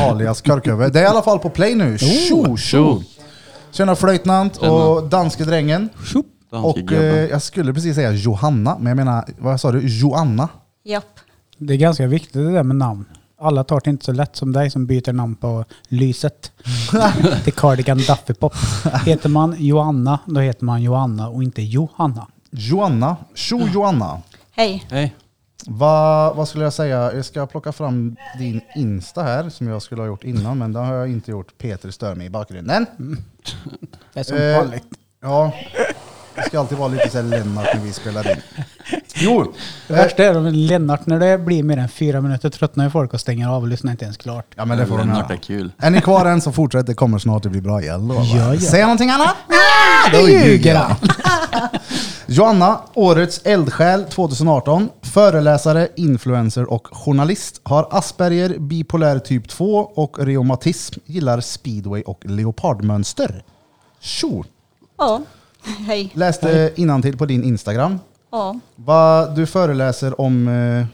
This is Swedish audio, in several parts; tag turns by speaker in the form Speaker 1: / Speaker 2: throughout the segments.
Speaker 1: alias Körköver. Det är i alla fall på play nu. Tjo, tjo! Tjena flöjtnant och danske drängen. Och eh, jag skulle precis säga Johanna, men jag menar, vad sa du? Joanna?
Speaker 2: Japp.
Speaker 3: Det är ganska viktigt det där med namn. Alla tar det inte så lätt som dig som byter namn på Lyset. till Cardigan Duffy Pop. Heter man Joanna, då heter man Joanna och inte Johanna.
Speaker 1: Joanna. Tjo Joanna.
Speaker 2: Hej.
Speaker 4: Hej.
Speaker 1: Vad, vad skulle jag säga? Jag ska plocka fram din Insta här, som jag skulle ha gjort innan, men det har jag inte gjort. Peter stör mig i bakgrunden.
Speaker 3: Det är som
Speaker 1: Eh,
Speaker 3: vanligt.
Speaker 1: Ja, det ska alltid vara lite så här Lennart när vi spelar in. Jo,
Speaker 3: Det värsta är att Lennart, när det blir mer än fyra minuter tröttnar ju folk och stänger av och lyssnar inte ens klart.
Speaker 1: ja men det får de
Speaker 4: Lennart är
Speaker 1: göra.
Speaker 4: kul.
Speaker 1: Är ni kvar än så fortsätt, det kommer snart, det blir bra, jag lovar.
Speaker 3: Ja, ja.
Speaker 1: Säg någonting annat?
Speaker 3: Då ljuger han.
Speaker 1: Joanna, årets eldsjäl 2018, föreläsare, influencer och journalist. Har Asperger, bipolär typ 2 och reumatism. Gillar speedway och leopardmönster. Tjo!
Speaker 2: Ja. Hej.
Speaker 1: Läste innantill på din Instagram.
Speaker 2: Ja.
Speaker 1: Va, du föreläser om eh,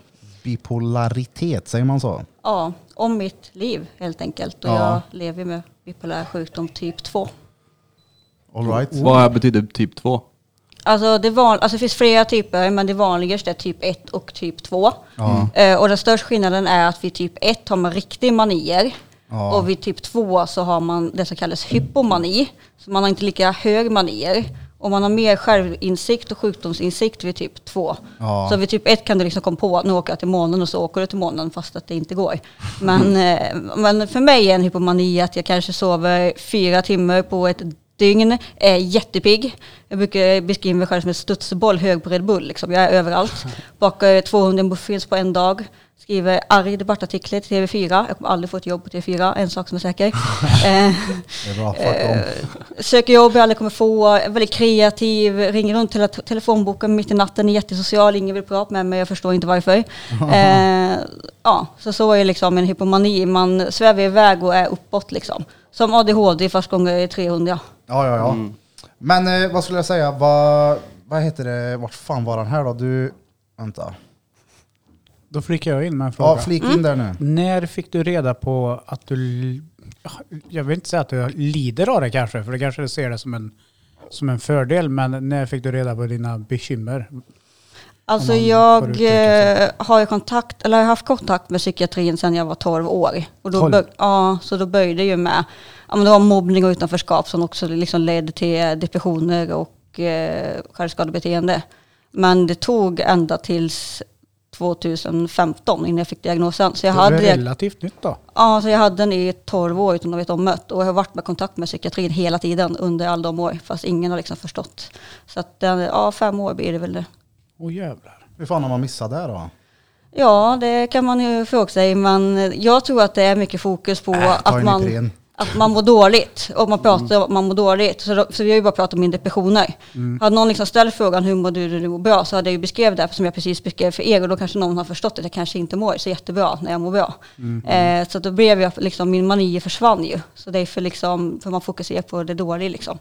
Speaker 1: bipolaritet, säger man så?
Speaker 2: ja. Om mitt liv helt enkelt. Och
Speaker 1: Ja.
Speaker 2: jag lever med bipolär sjukdom typ 2.
Speaker 1: All right.
Speaker 4: Vad betyder typ 2?
Speaker 2: Alltså det, van, alltså det finns flera typer men det vanligaste är typ 1 och typ 2.
Speaker 1: Ja.
Speaker 2: Eh, och den största skillnaden är att vid typ 1 har man riktig manier.
Speaker 1: Ja.
Speaker 2: Och vid typ 2 så har man det som kallas hypomani. Så man har inte lika hög manier. Och man har mer självinsikt och sjukdomsinsikt vid typ 2.
Speaker 1: Ja.
Speaker 2: Så vid typ 1 kan du liksom komma på att nu åker jag till månen och så åker du till månen fast att det inte går. Men, eh, men för mig är en hypomani att jag kanske sover fyra timmar på ett dygn, är jättepigg. Jag brukar beskriva mig själv som en studsboll hög på Red Bull. Liksom. Jag är överallt. Bakar 200 muffins på en dag. Skriver arg debattartiklar till TV4. Jag kommer aldrig få ett jobb på TV4, en sak som är säker. Eh,
Speaker 1: Det är bra, fuck om.
Speaker 2: söker jobb jag aldrig kommer få, är väldigt kreativ, ringer runt till telefonboken mitt i natten, är jättesocial, ingen vill prata med mig, jag förstår inte varför. eh, ja, så så är liksom en hypomani, man svävar iväg och är uppåt liksom. Som ADHD fast gånger 300.
Speaker 1: Ja, ja, ja. Men eh, vad skulle jag säga, vad, vad heter det, vart fan var han här då? Du, vänta.
Speaker 3: Då flikar jag in med en fråga.
Speaker 1: Ja, flik in där nu.
Speaker 3: När fick du reda på att du... Jag vill inte säga att du lider av det kanske, för det kanske ser det som en, som en fördel, men när fick du reda på dina bekymmer?
Speaker 2: Alltså jag eh, har ju kontakt, eller jag har haft kontakt med psykiatrin sedan jag var 12 år. Och då
Speaker 3: 12?
Speaker 2: bör, ja, så då började det ju med, ja men det var mobbning och utanförskap som också liksom ledde till depressioner och eh, självskadebeteende. Men det tog ända tills 2015 innan jag fick diagnosen. Så jag,
Speaker 3: Det
Speaker 2: hade,
Speaker 3: relativt nytt då?
Speaker 2: ja, så jag hade den i 12 år utan att veta om det. Och jag har varit med kontakt med psykiatrin hela tiden under alla de år. Fast ingen har liksom förstått. Så att, den- ja, fem år blir det väl det.
Speaker 3: Åh jävlar.
Speaker 1: Hur fan har man missat det då?
Speaker 2: Ja, det kan man ju fråga sig. Men jag tror att det är mycket fokus på
Speaker 1: Äh,
Speaker 2: att, man. Att man mår dåligt. Och man pratar om att man mår dåligt. Så, då, så vi har ju bara pratat om min depressioner. Hade någon liksom ställt frågan hur mår du när du mår bra så hade jag ju beskrivit det som jag precis beskrev för er. Och då kanske någon har förstått att jag kanske inte mår så jättebra när jag mår bra. Eh, så då blev jag, liksom, min mani försvann ju. Så därför liksom, för man fokuserar på det dåliga liksom.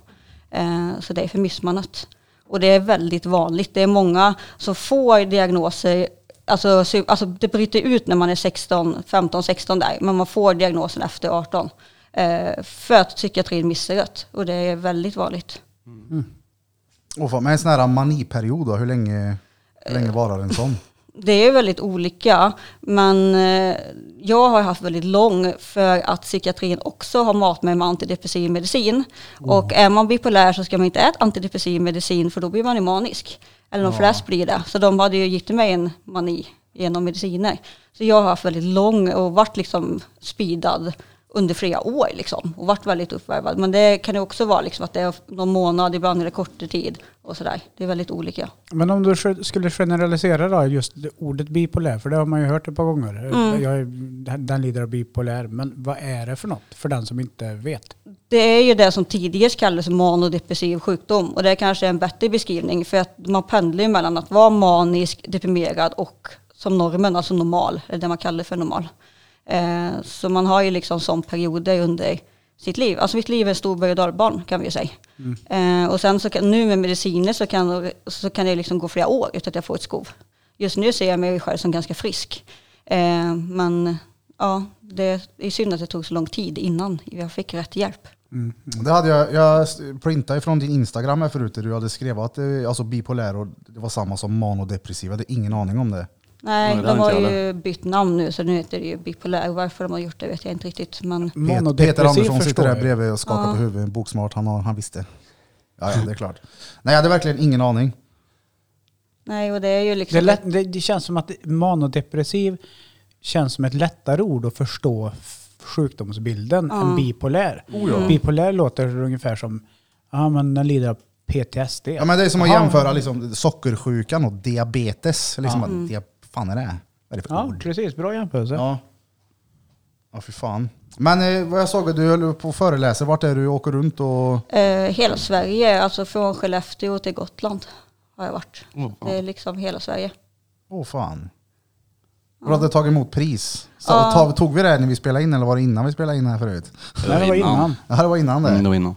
Speaker 2: Eh, så därför missar man det. Och det är väldigt vanligt. Det är många som får diagnoser Alltså, alltså det bryter ut när man är 16, 15, 16 där, men man får diagnosen efter 18. Eh, för att psykiatrin missar det. Och det är väldigt vanligt.
Speaker 1: Och fan, med en sån här maniperiod då, hur länge, hur länge varar en sån?
Speaker 2: Det är väldigt olika, men eh, jag har haft väldigt lång för att psykiatrin också har mat med, med antidepressiv medicin. Och är man bipolär så ska man inte äta antidepressiv medicin för då blir man ju manisk. Eller de flesta blir det. Så de hade ju gett mig en mani genom mediciner. Så jag har haft väldigt lång och varit liksom speedad under flera år liksom. Och varit väldigt uppvärvad. Men det kan ju också vara liksom att det är någon månad, ibland är det kortare tid och sådär. Det är väldigt olika.
Speaker 3: Men om du sk- skulle generalisera då, just det ordet bipolär, för det har man ju hört ett par gånger.
Speaker 2: Mm.
Speaker 3: Jag, är- den- lider av bipolär, men vad är det för något? För den som inte vet.
Speaker 2: Det är ju det som tidigare kallades manodepressiv sjukdom och det är kanske en bättre beskrivning för att man pendlar ju mellan att vara manisk, deprimerad och som normen, alltså normal, eller det man kallar för normal. Eh, så man har ju liksom sån perioder under sitt liv. Alltså mitt liv är en stor berg och dalbana kan vi ju säga. Eh, och sen så kan, nu med mediciner så kan, så kan det liksom gå flera år utan att jag får ett skov. Just nu ser jag mig själv som ganska frisk. Eh, men ja, det är synd att det tog så lång tid innan jag fick rätt hjälp.
Speaker 3: Mm.
Speaker 1: Det hade jag, jag printade ifrån din Instagram här förut där du hade skrivit att det, alltså bipolär och det var samma som manodepressiv. Jag hade ingen aning om det.
Speaker 2: Nej, de
Speaker 4: har
Speaker 2: ju bytt namn nu så nu heter det ju bipolär. Varför de har gjort det vet jag inte riktigt. Men
Speaker 1: Pet, Peter Andersson sitter där bredvid och skakar
Speaker 2: Ja.
Speaker 1: på huvudet. Boksmart, han, har, han visste. Ja, ja, det är klart. Nej, jag hade verkligen ingen aning.
Speaker 2: nej, och det är ju liksom...
Speaker 3: Det, lätt, det, det känns som att manodepressiv känns som ett lättare ord att förstå sjukdomsbilden
Speaker 2: Ja.
Speaker 3: än bipolär.
Speaker 1: Oh, ja.
Speaker 3: Bipolär låter ungefär som, ja men den lider av PTSD.
Speaker 1: Ja, men det är som att jämföra liksom, sockersjukan och diabetes. Liksom,
Speaker 3: Ja.
Speaker 1: Fan är det? Vad är det för
Speaker 3: Ja,
Speaker 1: ord?
Speaker 3: precis. Bra jämförelse.
Speaker 1: Ja. Ja, för fan. Men eh, vad jag såg, att du höll på att föreläsa. Vart är du åker runt och...
Speaker 2: Eh, hela Sverige, alltså från Skellefteå till Gotland har jag varit.
Speaker 4: Oh,
Speaker 2: Det är liksom hela Sverige.
Speaker 1: Åh fan. Du hade tagit emot pris. Så,
Speaker 2: Ja.
Speaker 1: tog, tog vi det när vi spelade in eller var det innan vi spelade in här förut?
Speaker 3: Nej, det var innan.
Speaker 1: Ja, det var innan det.
Speaker 4: Mm, det var innan.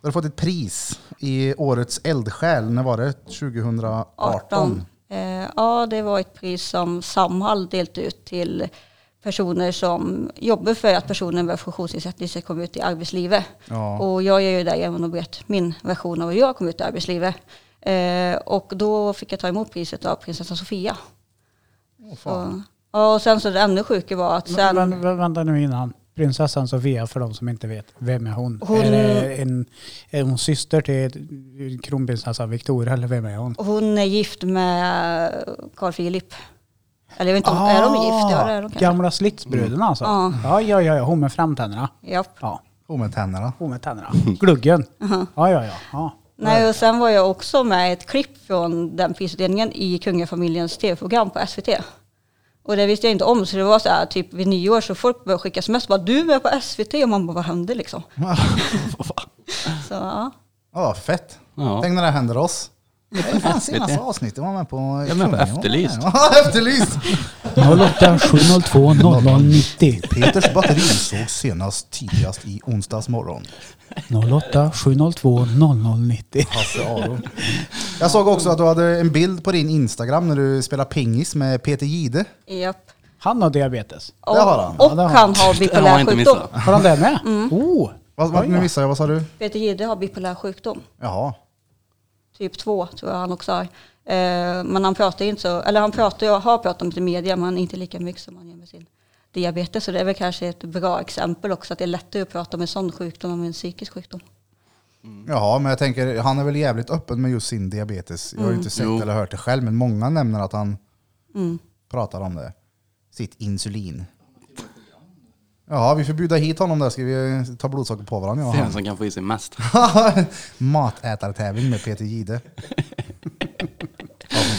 Speaker 1: Du har fått ett pris i årets eldsjäl. När var det? 2018?
Speaker 2: 18. Eh, ja, det var ett pris som Samhall delte ut till personer som jobbar för att personer med funktionsnedsättning ska komma ut i arbetslivet.
Speaker 1: Ja.
Speaker 2: Och jag gör ju det genom att berätta min version av hur jag kom ut i arbetslivet. Eh, och då fick jag ta emot priset av prinsessan Sofia.
Speaker 1: Fan.
Speaker 2: Så, ja, och sen så det ännu sjuka var att sen...
Speaker 3: Men, vänta nu innan. Prinsessan Sofia, för de som inte vet, vem är hon?
Speaker 2: Hon-
Speaker 3: Är, det en, är hon syster till kronprinsessan Victoria eller vem är hon?
Speaker 2: Hon är gift med Carl Philip. Eller jag vet inte om, är de gift? Ja, det är de kanske.
Speaker 3: Ah, Gamla slitsbruden alltså?
Speaker 2: Ja.
Speaker 3: Ja, ja, ja, ja. Hon med framtänderna.
Speaker 2: Japp.
Speaker 3: Ja,
Speaker 1: Och med tänderna.
Speaker 3: hon med tänderna. Gluggen. Ja, ja, ja. ja.
Speaker 2: Nej, och sen var jag också med i ett klipp från den prisutdelningen i kungafamiljens tv-program på SVT. Och det visste jag inte om, så det var så här typ vid nyår så folk började skicka sms bara du är med på SVT och man bara vad hände liksom? Så ja.
Speaker 1: Ja, fett.
Speaker 4: Ja.
Speaker 1: Tänk när det händer oss. Det är fan senaste avsnittet var med på...
Speaker 4: Jag är med på Efterlyst.
Speaker 1: Ja, Efterlyst!
Speaker 3: 08 702 0090.
Speaker 1: Peters batteri såg senast tidigast i onsdags morgon.
Speaker 3: 08 702 0090.
Speaker 1: Hasse Aro. Jag såg också att du hade en bild på din Instagram när du spelar pingis med Peter Gide.
Speaker 2: Japp.
Speaker 3: Han har diabetes.
Speaker 2: Och,
Speaker 1: Det har han.
Speaker 2: och
Speaker 3: Ja, det har
Speaker 2: han har
Speaker 4: Det har man
Speaker 2: bipolär
Speaker 4: inte
Speaker 2: sjukdom.
Speaker 4: missat.
Speaker 3: Har han det med?
Speaker 2: Mm.
Speaker 3: Oh!
Speaker 1: Vad, vad, nu missade jag, vad sa du?
Speaker 2: Peter Gide har bipolär sjukdom.
Speaker 1: Jaha.
Speaker 2: Typ 2 tror jag han också har. Eh, men han pratar ju inte så, eller han pratar ju, har pratat om det i media men inte lika mycket som han gör med sin diabetes. Så det är väl kanske ett bra exempel också att det är lättare att prata om en sån sjukdom än en psykisk sjukdom.
Speaker 1: Jaha, men jag tänker, han är väl jävligt öppen med just sin diabetes. Jag har ju inte sett
Speaker 4: Jo.
Speaker 1: eller hört det själv, men många nämner att han
Speaker 2: Mm.
Speaker 1: pratar om det. Sitt insulin. Jaha, vi får bjuda hit honom där. Ska vi ta blodsocker på varandra?
Speaker 4: Se vem som kan få i sig mest.
Speaker 1: Matätartävling med Peter Gide.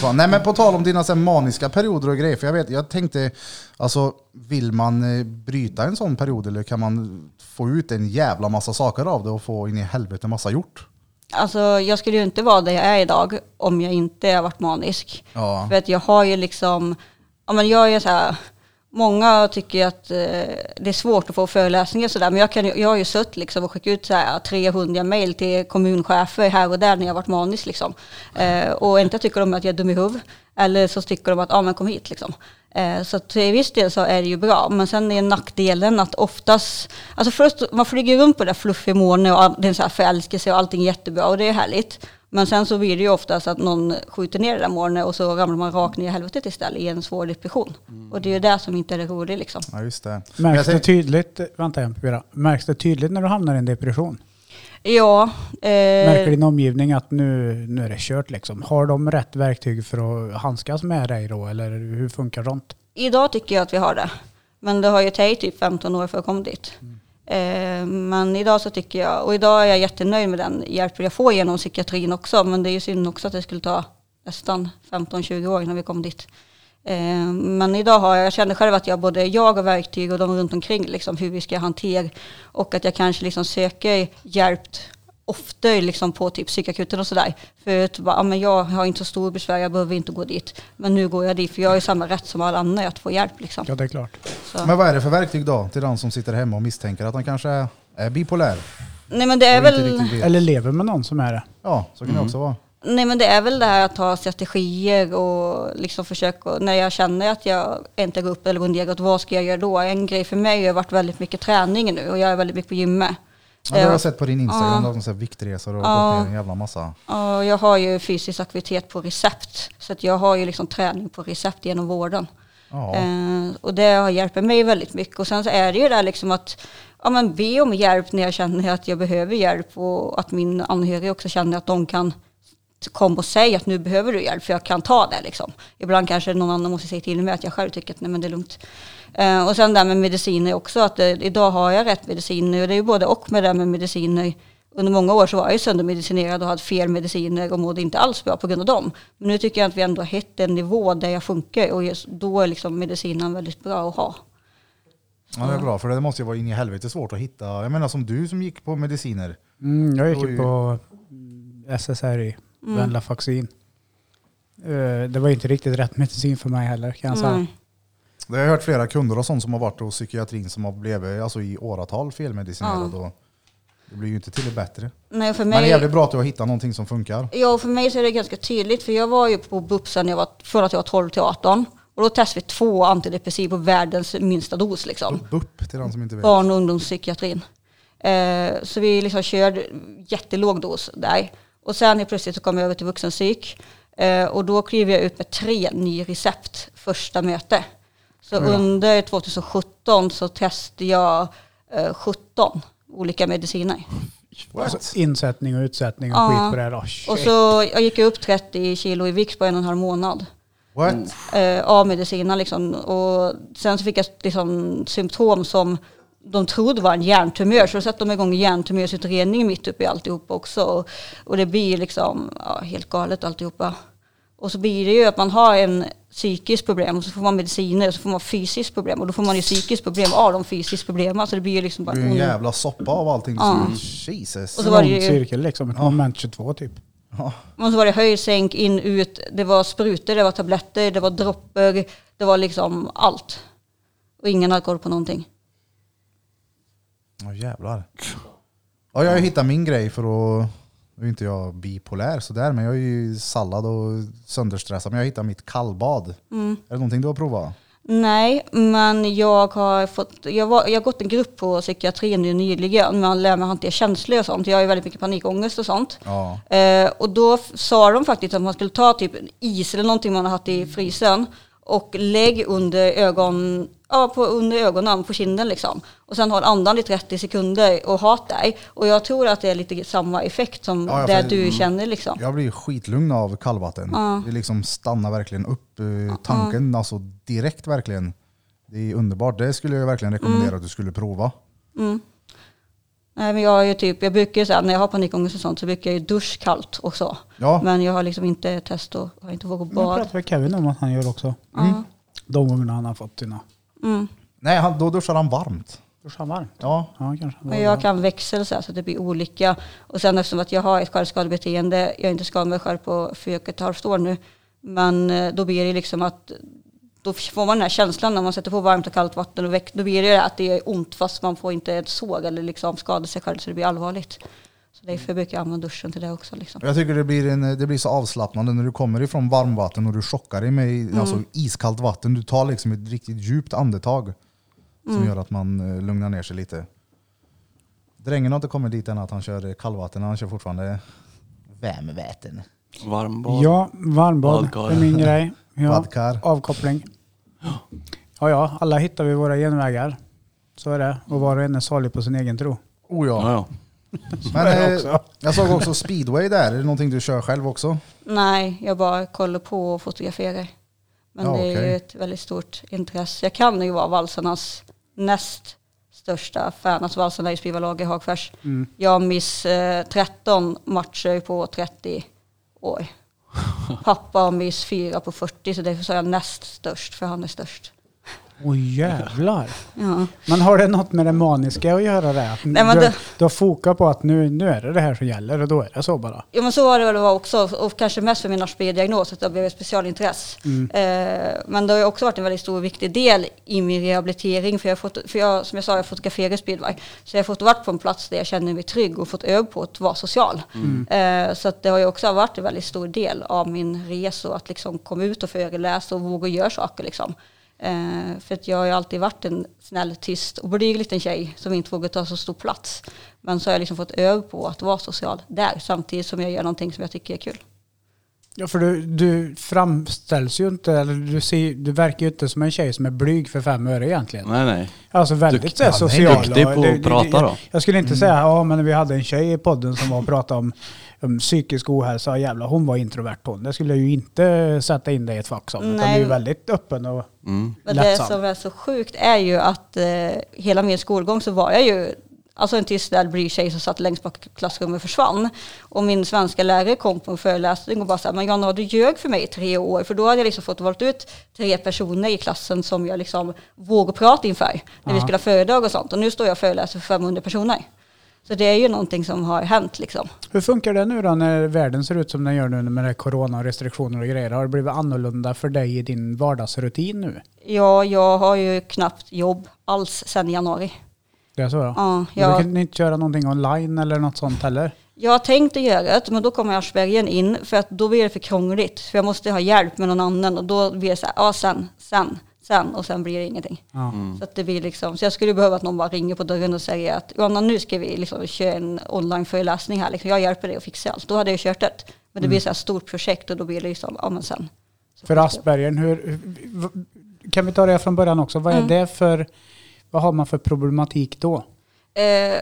Speaker 1: Fan. Nej men på tal om dina så här, maniska perioder och grejer, för jag, vet, jag tänkte, alltså vill man eh, bryta en sån period eller kan man få ut en jävla massa saker av det och få in i helvete massa gjort?
Speaker 2: Alltså jag skulle ju inte vara där jag är idag om jag inte har varit manisk.
Speaker 1: Ja.
Speaker 2: För att jag har ju liksom, ja men jag är ju så här, många tycker att eh, det är svårt att få föreläsningar och sådär, men jag, kan, jag har ju suttit liksom och skickat ut så här 300 mejl till kommunchefer här och där när jag varit manisk liksom. Eh, och inte tycker de att jag är dum i huvudet, eller så tycker de att, ja men kom hit liksom. Eh, så till viss del så är det ju bra, men sen är nackdelen att oftast, alltså först, man flyger runt på det där fluffiga molnet och all- det är en så här förälskelse och allting är jättebra och det är härligt. Men sen så blir det ju oftast att någon skjuter ner det där molnet och så ramlar man rakt ner i helvetet istället i en svår depression. Och det är ju det som inte är det roliga liksom.
Speaker 1: Ja just det.
Speaker 3: Märks det tydligt, vänta jag Vera, märks det tydligt när du hamnar i en depression?
Speaker 2: Ja,
Speaker 3: Märker
Speaker 2: eh,
Speaker 3: din omgivning att nu, nu är det kört liksom? Har de rätt verktyg för att handskas med dig då eller hur funkar sånt?
Speaker 2: idag tycker jag att vi har det. Men det har ju tagit typ 15 år för att komma dit. Eh, Eh, men idag så tycker jag, och idag är jag jättenöjd med den hjälp jag får genom psykiatrin också. Men det är ju synd också att det skulle ta nästan 15-20 år innan vi kom dit. Eh, men idag har jag, jag känner själv att jag både jag och verktyg och de runt omkring liksom hur vi ska hantera och att jag kanske liksom söker hjälp ofta liksom på typ psykakuten och sådär. För att bara, ja, men jag har inte så stor besvär, jag behöver inte gå dit. Men nu går jag dit för jag har ju samma rätt som alla andra att få hjälp liksom.
Speaker 3: Ja det är klart.
Speaker 2: Så.
Speaker 1: Men vad är det för verktyg då till den som sitter hemma och misstänker att han kanske är, är bipolär?
Speaker 2: Nej men det är väl?
Speaker 3: Eller lever med någon som är det.
Speaker 1: Ja, så kan det också vara.
Speaker 2: Nej men det är väl det här att ha strategier och liksom försöka, när jag känner att jag inte går upp eller går neråt, vad ska jag göra då? En grej för mig har varit väldigt mycket träning nu och jag är väldigt mycket på gymmet.
Speaker 1: Ja, det har
Speaker 2: Eh,
Speaker 1: jag sett på din Instagram,
Speaker 2: Ja.
Speaker 1: ja. de viktresor och
Speaker 2: Ja.
Speaker 1: gått ner en jävla massa.
Speaker 2: Och jag har ju fysisk aktivitet på recept. Så att jag har ju liksom träning på recept genom vården.
Speaker 1: Ja.
Speaker 2: Eh, och det har hjälpt mig väldigt mycket. Och sen så är det ju där liksom att ja, men be om hjälp när jag känner att jag behöver hjälp. Och att min anhöriga också känner att de kan komma och säga att nu behöver du hjälp för jag kan ta det. Liksom. Ibland kanske någon annan måste säga till mig att jag själv tycker att nej, men det är lugnt. Eh, och sen det här med mediciner också. Att eh, idag har jag rätt mediciner. Och det är ju både och med det här med mediciner. Under många år så var jag ju söndermedicinerad och hade fel mediciner och mådde inte alls bra på grund av dem. Men nu tycker jag att vi ändå har hittat en nivå där jag funkar och just då är liksom medicinen väldigt bra att ha.
Speaker 1: ja, det är bra, för det måste ju vara in i helvete svårt att hitta. Jag menar som du som gick på mediciner.
Speaker 3: Mm, jag gick ju på mm, Venlafaxin. Eh, Det var inte riktigt rätt medicin för mig heller kan jag säga.
Speaker 2: Mm.
Speaker 1: Det har jag hört flera kunder och sånt som har varit hos psykiatrin som har blivit alltså, i åratal felmedicinerad. Och det blir ju inte till det bättre.
Speaker 2: Nej, för
Speaker 1: Men det är
Speaker 2: mig,
Speaker 1: jävligt bra att du har hittat någonting som funkar.
Speaker 2: ja, för mig så är det ganska tydligt. För jag var ju på BUP sen jag var, från att jag var 12 till 18. Och då testade vi två antidepressiva på världens minsta dos. Liksom.
Speaker 1: BUP till den som inte vet.
Speaker 2: barn och ungdomspsykiatrin. Eh, så vi liksom körde jättelåg dos där. Och sen helt plötsligt så kom jag över till vuxenpsyk. Eh, och då klev jag ut med tre nya recept första möte. Så
Speaker 1: Ja.
Speaker 2: under 2017 så testade jag eh, 17 olika mediciner.
Speaker 3: Alltså, insättning och utsättning och
Speaker 2: Ja.
Speaker 3: skit på det här. Oh.
Speaker 2: Och så jag gick upp 30 kilo i vikt på en och en halv månad.
Speaker 1: What?
Speaker 2: eh, av medicinerna. Liksom. Och sen så fick jag liksom, symptom som de trodde var en hjärntumör. Så då satte de igång hjärntumörsutredning mitt uppe i alltihopa också. Och, och det blir liksom ja, helt galet alltihopa. Och så blir det ju att man har en psykiskt problem och så får man mediciner och så får man fysiskt problem. Och då får man ju psykiskt problem av de fysiska problemen. Så det blir ju liksom bara...
Speaker 1: Det är ju en jävla soppa av allting.
Speaker 2: Ja.
Speaker 1: Jesus.
Speaker 2: Och så var det ju-
Speaker 3: cirkel liksom, ett
Speaker 1: Ja.
Speaker 3: moment 22 typ.
Speaker 1: Ja.
Speaker 2: Och så var det höjd, sänk, in, ut. Det var sprutor, det var tabletter, det var droppar. Det var liksom allt. Och ingen hade koll på någonting.
Speaker 1: Åh jävlar. Ja, jag har hittat min grej för att... Nu är inte jag bipolär sådär, men jag är ju sallad och sönderstressad. Men jag har hittat mitt kallbad.
Speaker 2: Mm.
Speaker 1: Är det någonting du har provat?
Speaker 2: Nej, men jag har, fått, jag, var, jag har gått en grupp på psykiatrin nu nyligen. Man lär mig hantera känslor och sånt. Jag har ju väldigt mycket panikångest och sånt.
Speaker 1: Ja.
Speaker 2: Eh, och då sa de faktiskt att man skulle ta typ en is eller någonting man har haft i frysen och lägg under, ögon, ja, på, under ögonen, på kinden liksom. Och sen håll andan i 30 sekunder och ha dig. Och jag tror att det är lite samma effekt som
Speaker 1: Ja, ja,
Speaker 2: det du känner liksom.
Speaker 1: Jag blir skitlugn av kallvatten.
Speaker 2: Ja.
Speaker 1: Det liksom stannar verkligen upp eh, tanken, alltså direkt verkligen. Det är underbart. Det skulle jag verkligen rekommendera
Speaker 2: Mm.
Speaker 1: att du skulle prova.
Speaker 2: Nej, men jag, är ju typ, jag brukar ju säga när jag har panikångest och sånt så brukar jag ju dusch kallt och så.
Speaker 1: Ja,
Speaker 2: Men jag har liksom inte testat, har inte vågat
Speaker 3: Jag
Speaker 2: bad.
Speaker 3: pratade med Kevin om att han gör också.
Speaker 2: Ja.
Speaker 3: De gångerna han har fått sina.
Speaker 2: Mm.
Speaker 1: nej han, då duschar han varmt.
Speaker 3: Duschar han varmt?
Speaker 1: Ja,
Speaker 3: Ja, kanske.
Speaker 2: Men jag kan växel så, här, så att det blir olika. Och sen eftersom att jag har ett självskadebeteende, jag har inte skadat mig själv på fyra och ett halvt år nu. Men eh, då blir det liksom att då får man den här känslan när man sätter på varmt och kallt vatten och väck, då blir det att det är ont fast man får inte ett såg eller liksom skada sig själv så det blir allvarligt. Så därför brukar jag använda duschen till det också. Liksom.
Speaker 1: jag tycker det blir, en, det blir så avslappnande när du kommer ifrån varmvatten och du chockar dig med
Speaker 2: Mm.
Speaker 1: alltså, iskallt vatten. Du tar liksom ett riktigt djupt andetag som
Speaker 2: Mm.
Speaker 1: gör att man eh, lugnar ner sig lite. Drängen har inte kommit dit än att han kör kallvatten, han kör fortfarande varmvatten.
Speaker 4: Varmbad.
Speaker 3: Ja, varmbad är min grej. Ja,
Speaker 1: Badkar.
Speaker 3: avkoppling. Ja, ja, alla hittar vi våra genvägar. Så är det. Och var och en är salig på sin egen tro.
Speaker 1: Oh ja.
Speaker 4: Ja, ja.
Speaker 1: Men, eh, jag såg också speedway där. Är det någonting du kör själv också?
Speaker 2: Nej, jag bara kollar på och fotograferar. Men
Speaker 1: Ja,
Speaker 2: det är
Speaker 1: okej.
Speaker 2: ju ett väldigt stort intresse. Jag kan ju vara valsarnas näst största fan. Alltså valsarna i Spivalag i Hagfors.
Speaker 3: Mm.
Speaker 2: Jag miss eh, 13 matcher på 30 år. Pappa har miss fyra på 40 så därför sa jag näst störst för han är störst.
Speaker 3: Åh jävlar.
Speaker 2: Ja.
Speaker 3: Men har det något med det maniska att göra det? Att
Speaker 2: Nej, men
Speaker 3: du,
Speaker 2: det-
Speaker 3: du har fokat på att nu, nu är det det här som gäller och då är det så bara.
Speaker 2: Ja men så var det väl också, och kanske mest för min Asperger-diagnos, att det blev ett specialintresse. Eh, men det har också varit en väldigt stor och viktig del i min rehabilitering, för, jag fått, för jag, som jag sa, jag fotograferar speedway. Så jag har fått varit på en plats där jag känner mig trygg och fått öva på att vara social. Eh, så det har ju också varit en väldigt stor del av min resa, att liksom komma ut och föreläsa och våga göra saker liksom. Eh, för att jag har ju alltid varit en snäll, tyst och blyg liten tjej som inte vågar ta så stor plats. Men så har jag liksom fått öva på att vara social där samtidigt som jag gör någonting som jag tycker är kul.
Speaker 3: Ja, för du, du framställs ju inte, eller du, ser, du verkar ju inte som en tjej som är blyg för fem öre egentligen.
Speaker 4: Nej, nej.
Speaker 3: Alltså väldigt
Speaker 4: Dukt-
Speaker 1: nej,
Speaker 3: social.
Speaker 4: duktig på att prata då.
Speaker 3: Jag skulle inte säga, ja men vi hade en tjej i podden som var och pratade om psykisk ohälsa, jävlar hon var introvert hon. Det skulle jag ju inte sätta in dig i ett fack som. Utan du är ju väldigt öppen och
Speaker 4: Mm.
Speaker 2: Men det som är så sjukt är ju att eh, hela min skolgång så var jag ju alltså en tyst blyg tjej som satt längst bak i klassrummet och försvann. Och min svenska lärare kom på en föreläsning och bara sa, men Jonna du ljög för mig i tre år. För då hade jag liksom fått valt ut tre personer i klassen som jag liksom vågade prata inför. När vi
Speaker 3: Ja.
Speaker 2: skulle ha föredrag och sånt. Och nu står jag och föreläser för 500 personer. Så det är ju någonting som har hänt liksom.
Speaker 3: Hur funkar det nu då när världen ser ut som den gör nu med det corona och restriktioner och grejer? Har det blivit annorlunda för dig i din vardagsrutin nu?
Speaker 2: Ja, jag har ju knappt jobb alls sedan januari.
Speaker 3: Det är så ja.
Speaker 2: Ja,
Speaker 3: Du
Speaker 2: jag,
Speaker 3: kan inte köra någonting online eller något sånt heller?
Speaker 2: Jag har tänkt att göra det, men då kommer Aspergern in för att då blir det för krångligt. För jag måste ha hjälp med någon annan och då blir det så här, ja sen, sen, sen och sen blir det ingenting.
Speaker 3: Ja.
Speaker 2: Så, att det blir liksom, så jag skulle behöva att någon bara ringer på dörren och säger att Johanna nu ska vi liksom köra en online-föreläsning här, liksom, jag hjälper dig att fixa allt. Då hade jag kört det. Men det blir så här stort projekt och då blir det liksom, ja men sen. Så
Speaker 3: För Aspergern, hur, hur- kan vi ta det från början också? Vad är
Speaker 2: Mm.
Speaker 3: det för, vad har man för problematik då?
Speaker 2: Eh,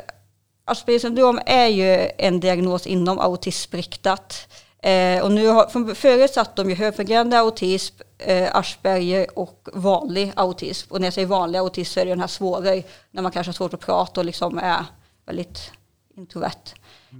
Speaker 2: Aspergers syndrom är ju en diagnos inom autismriktat. Eh, och nu har, från förut satt de ju högfungerande autism, eh, Asperger och vanlig autism. Och när jag säger vanlig autism så är det den här svårare, när man kanske har svårt att prata och liksom är väldigt introvert.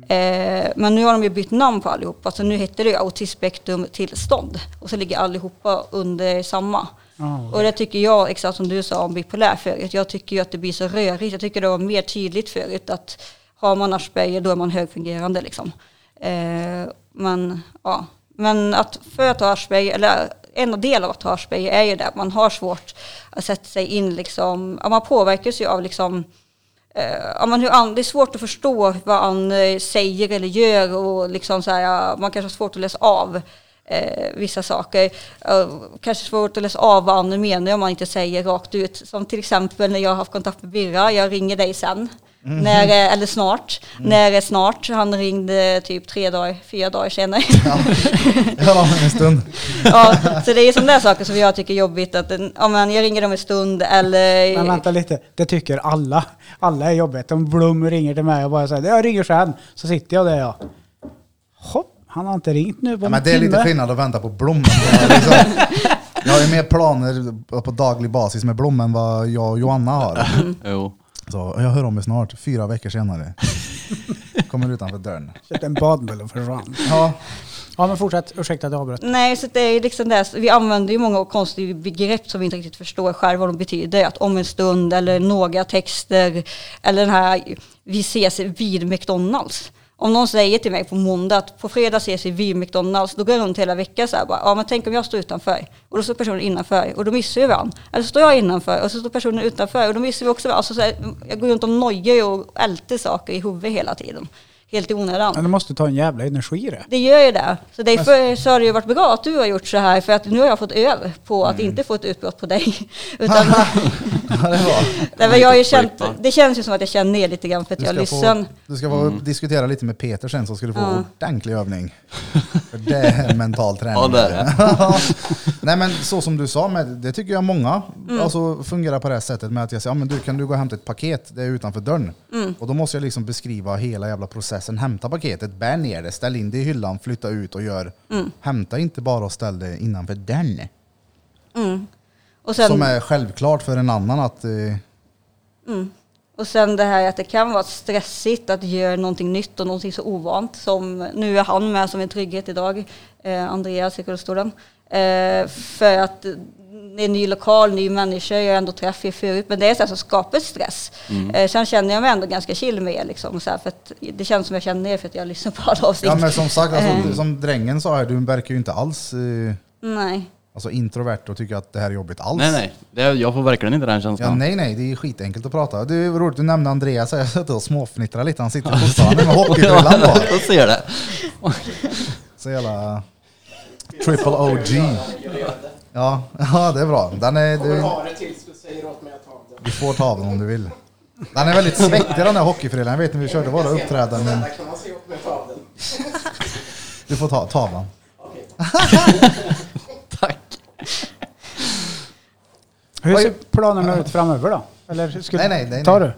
Speaker 2: Eh, men nu har de ju bytt namn på allihopa, så nu heter det ju autismspektrumtillstånd. Och så ligger allihopa under samma.
Speaker 3: Ja.
Speaker 2: Och det tycker jag, exakt som du sa om bipolär förut, jag tycker ju att det blir så rörigt. Jag tycker det var mer tydligt förut att har man Asperger då är man högfungerande liksom. Eh, men ja, men att för att ha Asperger, eller en del av att ha Asperger är ju det att man har svårt att sätta sig in liksom, ja, man påverkas ju av liksom eh, ja, men hur det är svårt att förstå vad han eh, säger eller gör och liksom så här, ja, man kanske har svårt att läsa av eh, vissa saker. Kanske svårt att läsa av vad han menar om man inte säger rakt ut. Som till exempel när jag har haft kontakt med Birra, jag ringer dig sen. När, eh, eller snart. När är snart? Han ringde typ tre dagar, fyra dagar senare.
Speaker 1: Ja, en stund.
Speaker 2: ja, så det är sådana där saker som jag tycker är jobbigt. Att, ja, men jag ringer dem en stund eller...
Speaker 3: Men vänta lite, det tycker alla. Alla är jobbigt. Om Blom ringer till mig och bara säger jag ringer sen. Så sitter jag där ja. Hopp, han har inte ringt nu på
Speaker 1: Ja,
Speaker 3: en
Speaker 1: men det är lite
Speaker 3: timme.
Speaker 1: skillnad att vänta på Blom. Liksom. Jag har ju mer planer på daglig basis med Blom än vad jag och Johanna har.
Speaker 4: Jo.
Speaker 1: Så jag hör om mig snart, fyra veckor senare. Kommer utanför dörren.
Speaker 3: Köpte en badbulle och försvann.
Speaker 1: Ja,
Speaker 3: Ja men fortsätt, ursäkta att jag avbröt.
Speaker 2: Nej, så det är liksom det. Vi använder ju många konstiga begrepp som vi inte riktigt förstår själva vad de betyder. Att om en stund eller några texter eller den här vi ses vid McDonalds. Om någon säger till mig på måndag att på fredag ses vi vid McDonalds, då går jag runt hela veckan så här bara, ja men tänk om jag står utanför och då står personen innanför och då missar vi varandra. Eller så står jag innanför och så står personen utanför och då missar vi också varandra. Alltså så här, jag går runt och nojar och älter saker i huvudet hela tiden. Helt i onödan.
Speaker 3: Men det måste ta en jävla energi det.
Speaker 2: Det gör ju det. Så därför så har det ju varit bra att du har gjort så här för att nu har jag fått över på att inte få ett utbrott på dig. Utan,
Speaker 1: ja, det var.
Speaker 2: Nej, jag har ju känt, det känns ju som att jag känner ner lite grann för att
Speaker 1: Du
Speaker 2: jag lyssnar.
Speaker 1: du ska få diskutera lite med Peter sen så ska du få
Speaker 2: Ja.
Speaker 1: ordentlig övning. För det är mental träning.
Speaker 4: Ja, det är det.
Speaker 1: Nej men så som du sa, med, det tycker jag många
Speaker 2: Mm.
Speaker 1: alltså, fungerar på det här sättet med att jag säger, ja, men du kan du gå och hämta ett paket, det är utanför dörren.
Speaker 2: Mm.
Speaker 1: Och då måste jag liksom beskriva hela jävla processen, hämta paketet, bär ner det, ställ in det i hyllan, flytta ut och gör.
Speaker 2: Mm.
Speaker 1: Hämta inte bara och ställ det innanför dörren.
Speaker 2: Mm. Och, sen,
Speaker 1: Som är självklart för en annan att eh,
Speaker 2: mm. och sen det här att det kan vara stressigt att göra någonting nytt och någonting så ovant som nu är han med som en trygghet idag, eh, Andreas i rullstolen. Eh, för att det är en ny lokal, ny människa, jag har ändå träffat förut. Men det är så här som skapar stress.
Speaker 4: Mm.
Speaker 2: Eh, sen känner jag mig ändå ganska chill med er. Liksom, så här, för att det känns som jag känner er för att jag lyssnar på alla avsnitt.
Speaker 1: Ja men som sagt, alltså,
Speaker 2: Eh.
Speaker 1: som drängen sa här, du verkar ju inte alls eh,
Speaker 2: Nej.
Speaker 1: alltså, introvert och tycker att det här är jobbigt alls.
Speaker 4: Nej, nej. Det, jag får verkligen inte den
Speaker 1: Ja,
Speaker 4: känslan.
Speaker 1: nej, nej, det är skitenkelt att prata. Det är roligt, du nämnde Andreas, jag satt och småfnittrade lite. Han sitter fortfarande med hockeyfrillan på.
Speaker 4: jag ser det.
Speaker 1: Så jävla triple OG. Ja, ja, det är bra. Den är,
Speaker 5: Kommer
Speaker 1: du,
Speaker 5: ha det tills du säger åt mig att ta den.
Speaker 1: du får ta den om du vill. Den är väldigt svettig den här hockeyfrillan. Jag vet när vi körde våra uppträdanden.
Speaker 5: Kan man se åt mig att ta den.
Speaker 1: Du får ta tavlan.
Speaker 4: Tack.
Speaker 3: Hur ser planerna ut framöver då? Eller ska
Speaker 1: Nej, nej, nej,
Speaker 3: Ta
Speaker 1: nej.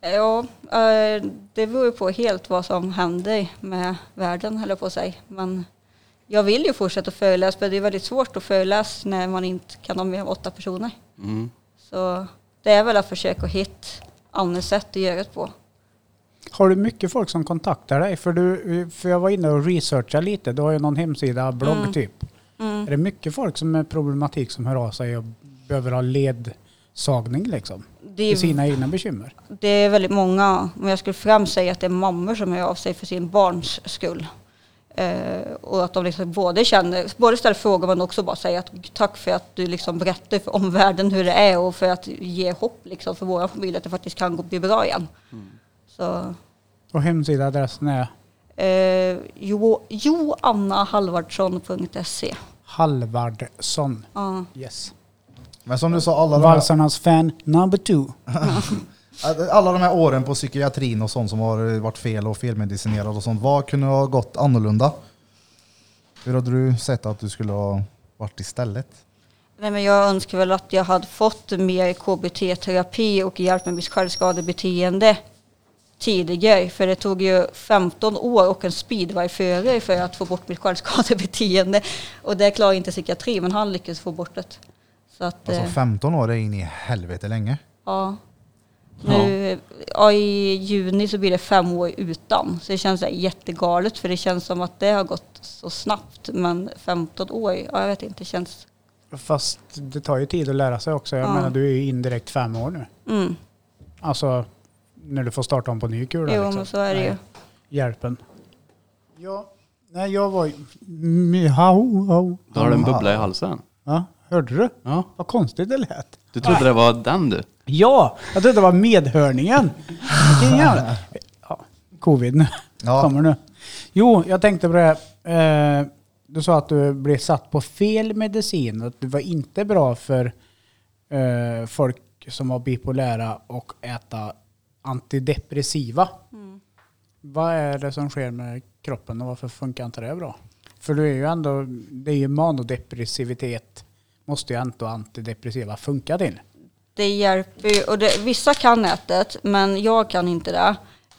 Speaker 3: du.
Speaker 2: Ja, eh, det beror ju på helt vad som händer med världen, höll jag på att säga. Men jag vill ju fortsätta föreläsa, men det är väldigt svårt att föreläsa när man inte kan ha med åtta personer.
Speaker 4: Mm.
Speaker 2: Så det är väl att försöka hitta andra sätt att göra det på.
Speaker 3: Har du mycket folk som kontaktar dig? För, du, för jag var inne och researchade lite. Du har ju någon hemsida, blogg
Speaker 2: Mm.
Speaker 3: typ.
Speaker 2: Mm.
Speaker 3: Är det mycket folk som är problematik som hör av sig och behöver ha ledsagning liksom?
Speaker 2: Det
Speaker 3: För sina egna bekymmer?
Speaker 2: det är väldigt många, men jag skulle främst säga att det är mammor som hör av sig för sin barns skull. Eh, och att de liksom både känner, både ställer frågor men också bara säger att tack för att du liksom berättar för omvärlden hur det är och för att ge hopp liksom för våra familj att det faktiskt kan gå bli bra igen. Så
Speaker 3: Och hemsidaadressen är
Speaker 2: eh, jo, joannahalvardsson.se
Speaker 3: Halvardsson.
Speaker 2: Ja.
Speaker 3: Yes.
Speaker 1: Men som du sa, alla
Speaker 3: Valsarnas fan number two.
Speaker 1: alla de här åren på psykiatrin och sånt som har varit fel och felmedicinerad och sånt. Vad kunde ha gått annorlunda? Hur hade du sett att du skulle ha varit istället?
Speaker 2: Nej, men jag önskar väl att jag hade fått mer KBT-terapi och hjälp med mitt självskadebeteende tidigare. För det tog ju 15 år och en speedwayförare för att få bort mitt självskadebeteende. Och det klarar inte psykiatri, men han lyckades få bort det. Så att,
Speaker 1: Alltså
Speaker 2: eh,
Speaker 1: 15 år är in i helvete länge.
Speaker 2: ja. Nu, ja, I juni så blir det fem år utan. Så det känns jättegalet för det känns som att det har gått så snabbt. Men 15 år, ja, jag vet inte, det känns...
Speaker 3: Fast det tar ju tid att lära sig också. Jag
Speaker 2: Ja.
Speaker 3: menar du är ju indirekt fem år nu.
Speaker 2: Mm.
Speaker 3: Alltså när du får starta om på ny kula.
Speaker 2: Jo,
Speaker 3: liksom.
Speaker 2: men så är det ju.
Speaker 3: Nej, Hjälpen. Ja, nej jag var ju...
Speaker 4: Har du en bubbla i halsen.
Speaker 3: Ja, hörde du?
Speaker 4: Ja.
Speaker 3: Vad konstigt det lät.
Speaker 4: Du trodde det var den du?
Speaker 3: Ja, jag trodde det var medhörningen. Vilken jävla... Ja, covid nu.
Speaker 1: Ja.
Speaker 3: Kommer nu. Jo, jag tänkte på det. Eh, du sa att du blev satt på fel medicin. Att det var inte bra för eh, folk som var bipolära och äta antidepressiva. Vad är det som sker med kroppen och varför funkar inte det bra? För du är ju ändå, det är ju manodepressivitet måste ju ändå antidepressiva funka till.
Speaker 2: Det hjälper ju, och det, vissa kan ätet, men jag kan inte det.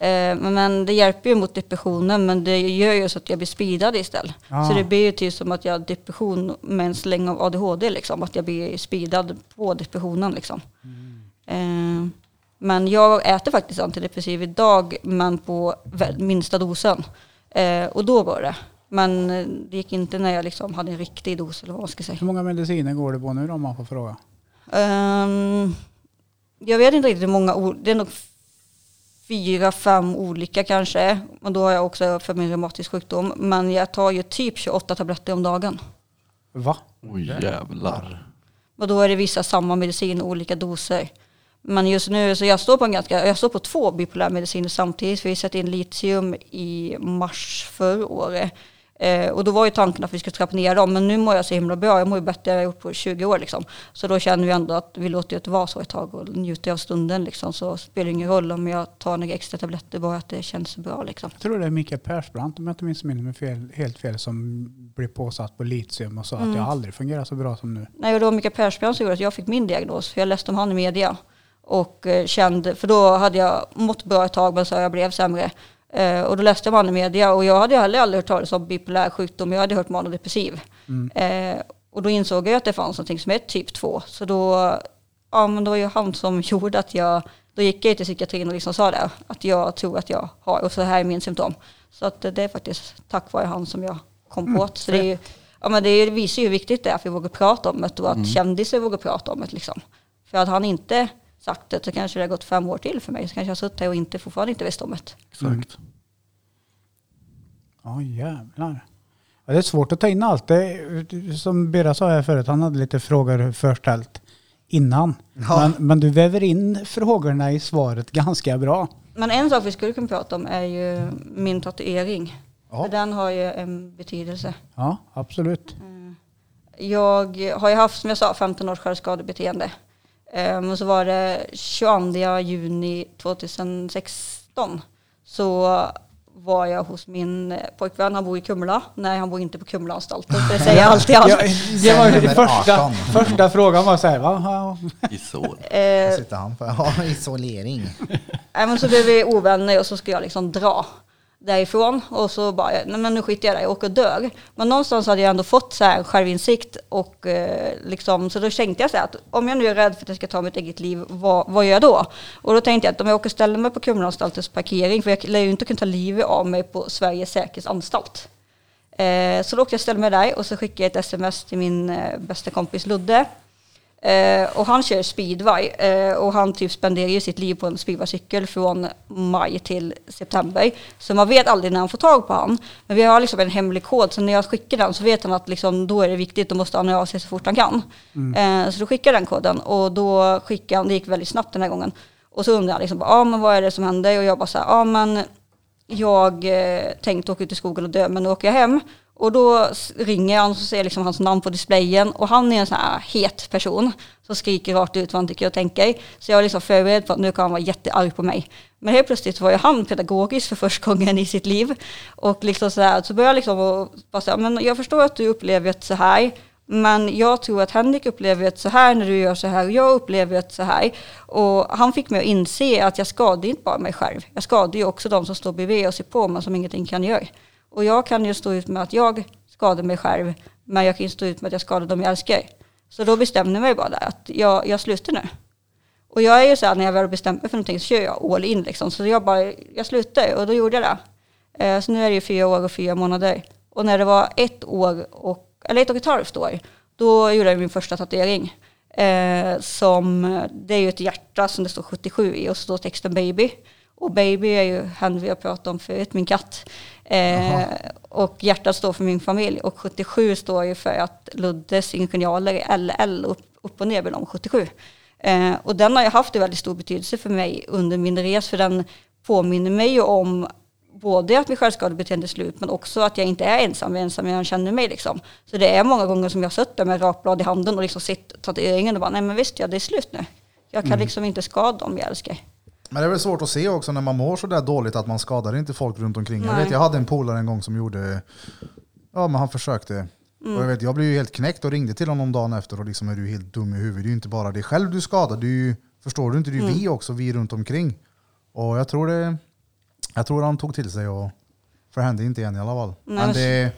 Speaker 2: Eh, men det hjälper ju mot depressionen, men det gör ju så att jag blir speedad istället.
Speaker 3: Ah.
Speaker 2: Så det blir ju typ som att jag har depression med en släng av ADHD, liksom. Att jag blir speedad på depressionen, liksom. Eh, men jag äter faktiskt antidepressiv idag, men på minsta dosen. Eh, och då var det. Men det gick inte när jag liksom hade en riktig dos, eller vad man ska säga.
Speaker 3: Hur många mediciner går det på nu då, om man får fråga?
Speaker 2: Ehm, jag vet inte riktigt hur många ord, det är nog fyra, fem olika kanske. Och då har jag också för min reumatisk sjukdom. Men jag tar ju typ 28 tabletter om dagen.
Speaker 3: Va?
Speaker 4: Oj jävlar.
Speaker 2: Och då är det vissa samma medicin, olika doser. Men just nu så jag står på en ganska, jag står på två bipolärmediciner samtidigt. För vi satte in litium i mars förra året. Eh, och då var ju tanken att vi skulle trappa ner dem. Men nu mår jag så himla bra. Jag mår ju bättre än jag gjort på 20 år liksom. Så då känner vi ändå att vi låter det vara så ett tag och njuter av stunden liksom. Så spelar det ingen roll om jag tar några extra tabletter, bara att det känns bra liksom.
Speaker 3: Jag tror det är Mikael Persbrandt, om jag inte minns mig fel, helt fel, som blev påsatt på litium och sa att jag aldrig fungerar så bra som nu.
Speaker 2: Nej, och det var Mikael Persbrandt som gjorde att jag fick min diagnos. För jag läste om han i media. Och eh, kände, för då hade jag mått bra ett tag men så jag blev sämre. Eh, och då läste jag media och jag hade heller aldrig hört talas om bipolär sjukdom. Jag hade hört manodepressiv. Eh, och då insåg jag att det fanns något som är typ 2. Så då, ja men då var ju han som gjorde att jag, då gick jag till psykiatrin och liksom sa det. Att jag tror att jag har, och så här är min symptom. Så att det är faktiskt tack vare han som jag kom på det. Så det är ju, ja, men det visar ju hur viktigt det är att vi vågar prata om det och att kändisar vågar prata om det. Liksom. För att han inte sagt det så kanske det har gått fem år till för mig. Så kanske jag har suttit här och inte, fortfarande inte visst om det.
Speaker 4: Exakt.
Speaker 3: Ja jävlar. Ja, det är svårt att ta in allt. Det, som Birra sa här förut, han hade lite frågor förställt innan.
Speaker 1: Ja.
Speaker 3: Men, men du väver in frågorna i svaret ganska bra.
Speaker 2: Men en sak vi skulle kunna prata om är ju min tatuering.
Speaker 1: Ja.
Speaker 2: För den har ju en betydelse.
Speaker 3: Ja, absolut.
Speaker 2: Jag har ju haft, som jag sa, 15 års självskadebeteende. Eh, Men så var det 22 juni 2016 så var jag hos min pojkvän, han bor i Kumla. Nej, han bor inte på Kumlaanstalten, för det säger jag alltid.
Speaker 3: Ja,
Speaker 2: allt.
Speaker 3: det var ju första,
Speaker 1: 18.
Speaker 3: första frågan var så här, va?
Speaker 4: Isol.
Speaker 2: Eh,
Speaker 1: sitter han för ja, isolering.
Speaker 2: Nej, men så blev vi ovänner och så ska jag liksom dra därifrån och så bara, nej men nu skiter jag i det, jag åker och dör. Men någonstans hade jag ändå fått så här självinsikt och eh, liksom, så då tänkte jag så här att om jag nu är rädd för att jag ska ta mitt eget liv, vad, vad gör jag då? Och då tänkte jag att om jag åker och ställer mig på Kumlaanstaltens parkering, för jag lär ju inte kunna ta livet av mig på Sveriges säkerhetsanstalt. Eh, så då åkte jag och ställde mig där och så skickade jag ett sms till min eh, bästa kompis Ludde. Eh, och han kör speedway eh, och han typ spenderar ju sitt liv på en speedwaycykel från maj till september. Så man vet aldrig när han får tag på han. Men vi har liksom en hemlig kod så när jag skickar den så vet han att liksom, då är det viktigt, då måste han höra av sig så fort han kan. Eh, så då skickar jag den koden och då skickar han, det gick väldigt snabbt den här gången. Och så undrar han liksom, ah, men vad är det som händer? Och jag bara så här, ah, men jag eh, tänkte åka ut i skogen och dö men nu åker jag hem. Och då ringer han och så ser jag liksom hans namn på displayen och han är en sån här het person som skriker rakt ut vad han tycker och tänker. Så jag var liksom förberedd på att nu kan han vara jättearg på mig. Men helt plötsligt var ju han pedagogisk för första gången i sitt liv. Och liksom så, här, så började jag liksom och bara säga, men jag förstår att du upplever det så här. Men jag tror att Henrik upplever det så här när du gör så här och jag upplever det så här. Och han fick mig att inse att jag skadar inte bara mig själv. Jag skadar ju också de som står bredvid och ser på mig som ingenting kan göra. Och jag kan ju stå ut med att jag skadar mig själv men jag kan ju stå ut med att jag skadar dem jag älskar. Så då bestämde jag mig bara där att jag, jag slutar nu. Och jag är ju så här när jag väl bestämt mig för någonting så kör jag all in liksom. Så jag bara, jag slutar och då gjorde jag det. Eh, så nu är det ju fyra år och fyra månader. Och när det var ett år och, eller ett och ett halvt år, då gjorde jag min första tatuering. Eh, som, det är ju ett hjärta som det står 77 i och så står texten baby. Och baby är ju han vi har pratat om förut, min katt. Eh, och hjärtat står för min familj. Och 77 står ju för att Luddes ingenjaler är LL, upp, upp och ner med de 77. Eh, och den har ju haft en väldigt stor betydelse för mig under min resa, för den påminner mig ju om både att mitt självskadebeteende är slut, men också att jag inte är ensam, jag är ensam jag känner mig liksom. Så det är många gånger som jag har suttit där med rakblad i handen och liksom sett tatueringen och bara, nej men visst ja, det är slut nu. Jag kan liksom inte skada dem jag älskar.
Speaker 1: Men det är väl svårt att se också när man mår så där dåligt att man skadar inte folk runt omkring. Jag
Speaker 2: Nej.
Speaker 1: vet, jag hade en polare en gång som gjorde, ja men han försökte.
Speaker 2: Mm.
Speaker 1: Och jag, vet, jag blev ju helt knäckt och ringde till honom dagen efter och liksom är du helt dum i huvudet. Det är ju inte bara dig själv du skadar, det är ju, förstår du inte, det är ju
Speaker 2: Mm.
Speaker 1: vi också, vi runt omkring. Och jag tror det, jag tror han tog till sig och för det hände inte igen i alla fall.
Speaker 2: Nej,
Speaker 1: men- det,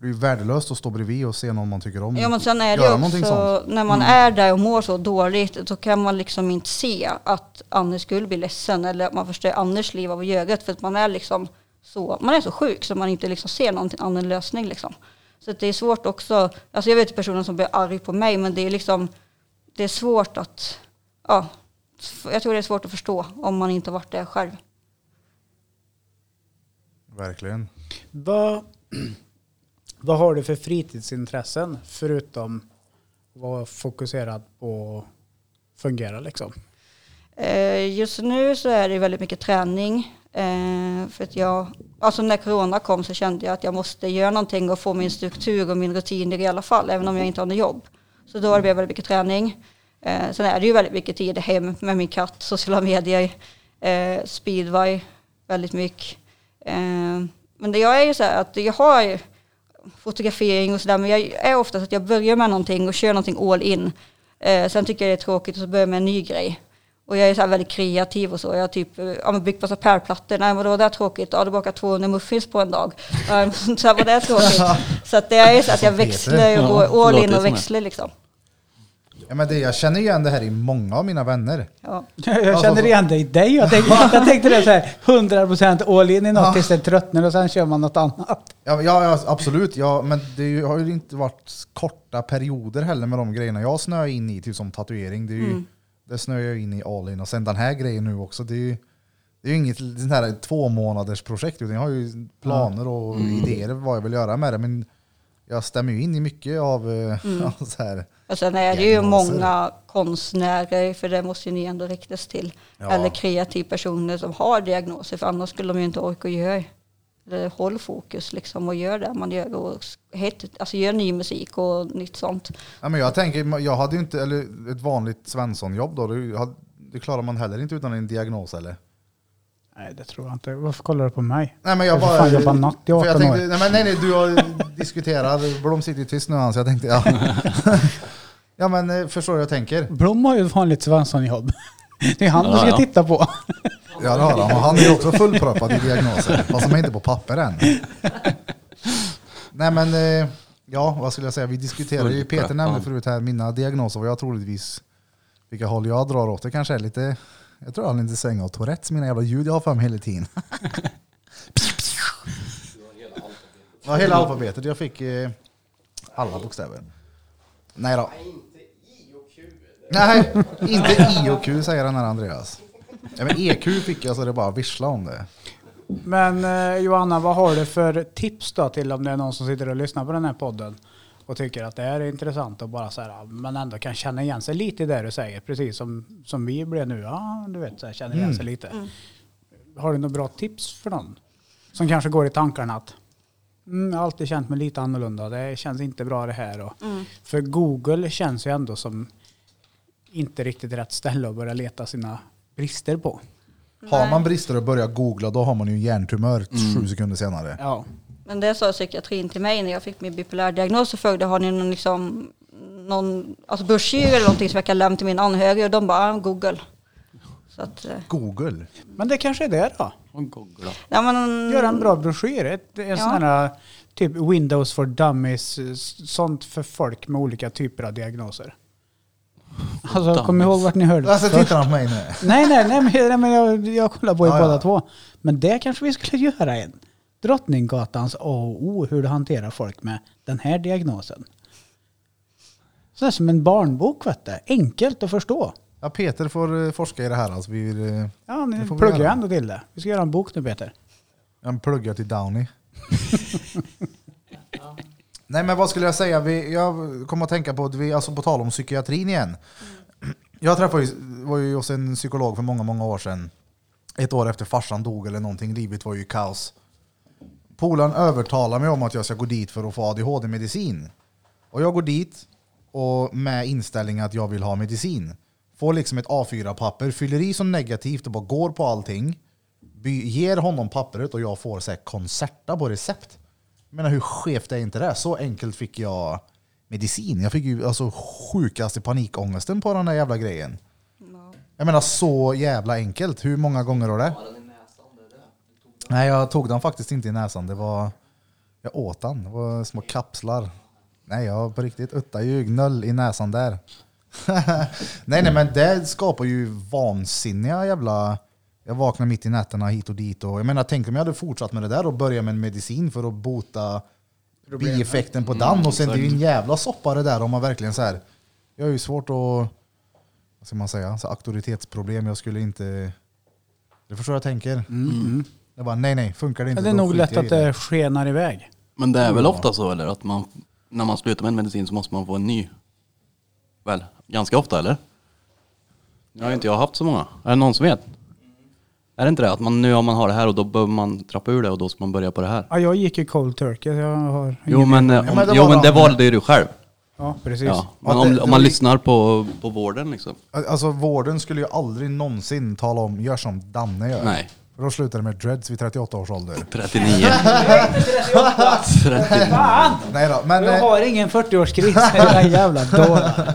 Speaker 1: det är ju värdelöst att stå bredvid och se någon man tycker om.
Speaker 2: Ja men sen är det ju också.
Speaker 1: Mm.
Speaker 2: när man är där och mår så dåligt, då kan man liksom inte se att Anders skulle bli ledsen eller att man förstör Anders liv av det, för att man är liksom så, man är så sjuk så man inte liksom ser någon annan lösning liksom. Så att det är svårt också, alltså jag vet personer som blir arg på mig, men det är liksom, det är svårt att, ja, jag tror det är svårt att förstå om man inte har varit där själv.
Speaker 1: Verkligen.
Speaker 3: Vad, vad har du för fritidsintressen förutom att vara fokuserad på att fungera liksom?
Speaker 2: Eh, just nu så är det väldigt mycket träning. Eh, för att jag, alltså när corona kom så kände jag att jag måste göra någonting och få min struktur och min rutin i alla fall, även om jag inte har något jobb. Så då har det blivit väldigt mycket träning. Eh, sen är det ju väldigt mycket tid hem med min katt, sociala medier, speedway, väldigt mycket. Men det jag är ju så här att jag har ju fotografering och sådär, men jag är oftast att jag börjar med någonting och kör någonting all in. Eh, sen tycker jag det är tråkigt och så börjar jag med en ny grej. Och jag är så här väldigt kreativ och så. Jag har typ eh, ja, byggt massa pärlplattor. Nej men då var det tråkigt. Ja, du bakar 200 muffins på en dag. Så här var det tråkigt. Så att det är så att jag växlar och går all in och växlar liksom.
Speaker 1: Ja, men det, jag känner igen det här i många av mina vänner.
Speaker 2: Ja.
Speaker 3: Jag
Speaker 1: Alltså,
Speaker 3: känner igen dig i dig. Jag tänkte, jag tänkte det så här, 100% all in i något tills det tröttnar och sen kör man något annat.
Speaker 1: Ja, ja, ja absolut, ja, men det har ju inte varit korta perioder heller med de grejerna jag snöar in i, typ som tatuering. Det, är ju, det snöar jag in i all in. Och sen den här grejen nu också, det är ju, det är ju inget sånt här två månaders projekt utan jag har ju planer och idéer vad jag vill göra med det. Men jag stämmer ju in i mycket av eh, så här.
Speaker 2: Och sen är det ju många konstnärer, för det måste ju ni ändå riktas till.
Speaker 1: Ja.
Speaker 2: Eller kreativa personer som har diagnoser, för annars skulle de ju inte orka göra eller håll fokus liksom och gör det man gör och het, alltså gör ny musik och nytt sånt.
Speaker 1: Ja, men jag tänker, jag hade ju inte, eller ett vanligt Svensson-jobb då, det, det klarar man heller inte utan en diagnos eller?
Speaker 3: Nej, det tror jag inte. Varför kollar du på mig?
Speaker 1: Nej men
Speaker 3: Jag
Speaker 1: jag
Speaker 3: får
Speaker 1: bara...
Speaker 3: fan jobba natt i
Speaker 1: för
Speaker 3: 18
Speaker 1: jag tänkte,
Speaker 3: år.
Speaker 1: nej, men nej, nej, du har diskuterat, Blom sitter ju tyst nu han, så jag tänkte, ja. ja men eh, förstår du jag tänker?
Speaker 3: Blom har ju ett vanligt Svenssonjobb. Det är han du
Speaker 4: Ja,
Speaker 3: ska
Speaker 4: ja.
Speaker 3: titta på.
Speaker 1: Ja det har han, och han är ju också fullproppad i diagnoser, fast de är inte på papper än. Nej men, eh, ja vad skulle jag säga, vi diskuterade ju, Peter nämnde förut här, mina diagnoser, vad jag troligtvis, vilka håll jag drar åt, det kanske är lite, jag tror jag har lite säng av Tourettes, mina jävla ljud jag har för mig hela tiden. Ja, hela alfabetet. Jag fick eh, alla bokstäver. Nej då. Nej, inte I och Q säger den här Andreas. Ja, men EQ fick jag så det bara vissla om det.
Speaker 3: Men eh, Johanna, vad har du för tips då till om det är någon som sitter och lyssnar på den här podden och tycker att det här är intressant och bara så här, men ändå kan känna igen sig lite i det du säger, precis som, som vi blev nu. Ja, du vet, så här, känner igen sig lite. Har du några bra tips för någon? Som kanske går i tankarna att mm, jag har alltid känt mig lite annorlunda, det känns inte bra det här. Och, För Google känns ju ändå som inte riktigt rätt ställe att börja leta sina brister på.
Speaker 1: Har man brister och börjar googla då har man ju en hjärntumör sju sekunder senare.
Speaker 3: Ja.
Speaker 2: Men det sa psykiatrin till mig när jag fick min bipolär diagnos och frågade har ni någon, liksom, någon alltså broschyr eller någonting som jag kan lämna till min anhöriga och de bara Google. Så att, eh,
Speaker 1: Google.
Speaker 3: Men det kanske är det då?
Speaker 4: Och googla.
Speaker 2: ja, men,
Speaker 3: Göra en bra broschyr. Ett, en
Speaker 2: Ja.
Speaker 3: sån här typ Windows for Dummies. s- Sånt för folk med olika typer av diagnoser. Alltså kom ihåg vart ni hörde det
Speaker 1: Alltså tittar han på mig nu?
Speaker 3: Nej, nej, nej, men, nej, men jag, jag kollar på er
Speaker 1: Ja,
Speaker 3: båda
Speaker 1: ja.
Speaker 3: två. Men det kanske vi skulle göra en. Drottninggatans A och O, hur du hanterar folk med den här diagnosen. Så är som en barnbok, vet du. Enkelt att förstå.
Speaker 1: Ja, Peter får eh, forska i det här. Alltså, vi eh,
Speaker 3: Ja,
Speaker 1: Det får vi
Speaker 3: pluggar
Speaker 1: göra.
Speaker 3: ändå till det. Vi ska göra en bok nu, Peter.
Speaker 1: jag pluggar till Downey. Nej men vad skulle jag säga? Vi, jag kommer att tänka på, att vi, alltså på tal om psykiatrin igen. Jag träffade ju, var ju hos en psykolog för många, många år sedan. Ett år efter farsan dog eller någonting. Livet var ju kaos. Polaren övertalar mig om att jag ska gå dit för att få ADHD-medicin. Och jag går dit och med inställning att jag vill ha medicin. Får liksom ett A4-papper, fyller i så negativt och bara går på allting. By, ger honom pappret och jag får så här koncerta på recept. Menar hur skevt är inte det? Så enkelt fick jag medicin. Jag fick ju alltså sjukaste panikångesten på den där jävla grejen. Jag menar så jävla enkelt. Hur många gånger var det? Nej, jag tog den faktiskt inte i näsan. Det var... Jag åt den. Det var små kapslar. Nej, jag på riktigt utta ju gnöll i näsan där. nej, nej, men det skapar ju vansinniga jävla... Jag vaknar mitt i nätterna hit och dit. Och jag menar, tänk om jag hade fortsatt med det där och börjat med en medicin för att bota bieffekten på den. Och sen det är ju en jävla soppa det där om man verkligen så här. Jag har ju svårt att... Vad ska man säga? Så auktoritetsproblem. Jag skulle inte... Du förstår vad jag tänker? Jag bara, nej nej, funkar det inte
Speaker 3: det är
Speaker 1: då
Speaker 3: nog
Speaker 1: skiter
Speaker 3: lätt
Speaker 1: jag i
Speaker 3: att det skenar iväg.
Speaker 4: Men det är väl ofta så eller? Att man, när man slutar med en medicin så måste man få en ny? Väl, ganska ofta eller? Nu har ju inte jag haft så många. Är det någon som vet? Är det inte det? Att man, nu har man har det här och då behöver man trappa ur det och då ska man börja på det här.
Speaker 3: Ja, jag gick ju cold turkey. Jag har
Speaker 4: Jo
Speaker 3: ingen-
Speaker 4: men, eh,
Speaker 1: Ja,
Speaker 4: om,
Speaker 1: men det
Speaker 4: jo,
Speaker 1: var
Speaker 4: men det
Speaker 1: de-
Speaker 4: valde ju du själv.
Speaker 3: Ja, precis.
Speaker 4: Ja. Men
Speaker 1: Ja,
Speaker 4: om,
Speaker 1: det-
Speaker 4: om man lyssnar på, på vården liksom.
Speaker 1: Alltså vården skulle ju aldrig någonsin tala om, gör som Danne gör.
Speaker 4: Nej.
Speaker 1: För då slutar det med dreads vid 38 års ålder.
Speaker 4: 39. 39.
Speaker 3: Fan!
Speaker 1: Nej då, men...
Speaker 3: Jag
Speaker 1: eh,
Speaker 3: har ingen 40-årskris, era jävla dårar.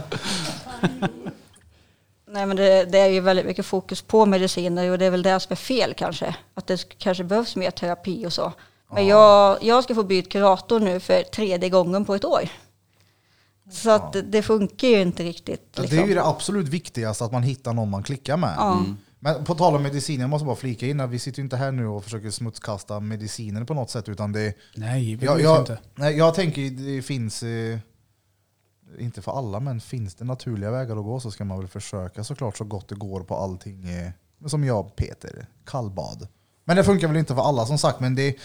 Speaker 2: Nej men det, det är ju väldigt mycket fokus på mediciner och det är väl det som är fel kanske. Att det sk- kanske behövs mer terapi och så. Men jag, jag ska få byta kurator nu för tredje gången på ett år. Så att det, det funkar ju inte riktigt. Liksom.
Speaker 1: Det är ju det absolut viktigaste, att man hittar någon man klickar med.
Speaker 2: Ja.
Speaker 1: Men på tal om medicin, jag måste bara flika in att vi sitter ju inte här nu och försöker smutskasta mediciner på något sätt, utan det
Speaker 3: Nej, vi
Speaker 1: jag, jag,
Speaker 3: inte.
Speaker 1: nej, jag tänker det finns, eh, inte för alla, men finns det naturliga vägar att gå så ska man väl försöka såklart så gott det går på allting. Eh, som jag Peter, kallbad. Men det funkar väl inte för alla som sagt, men det,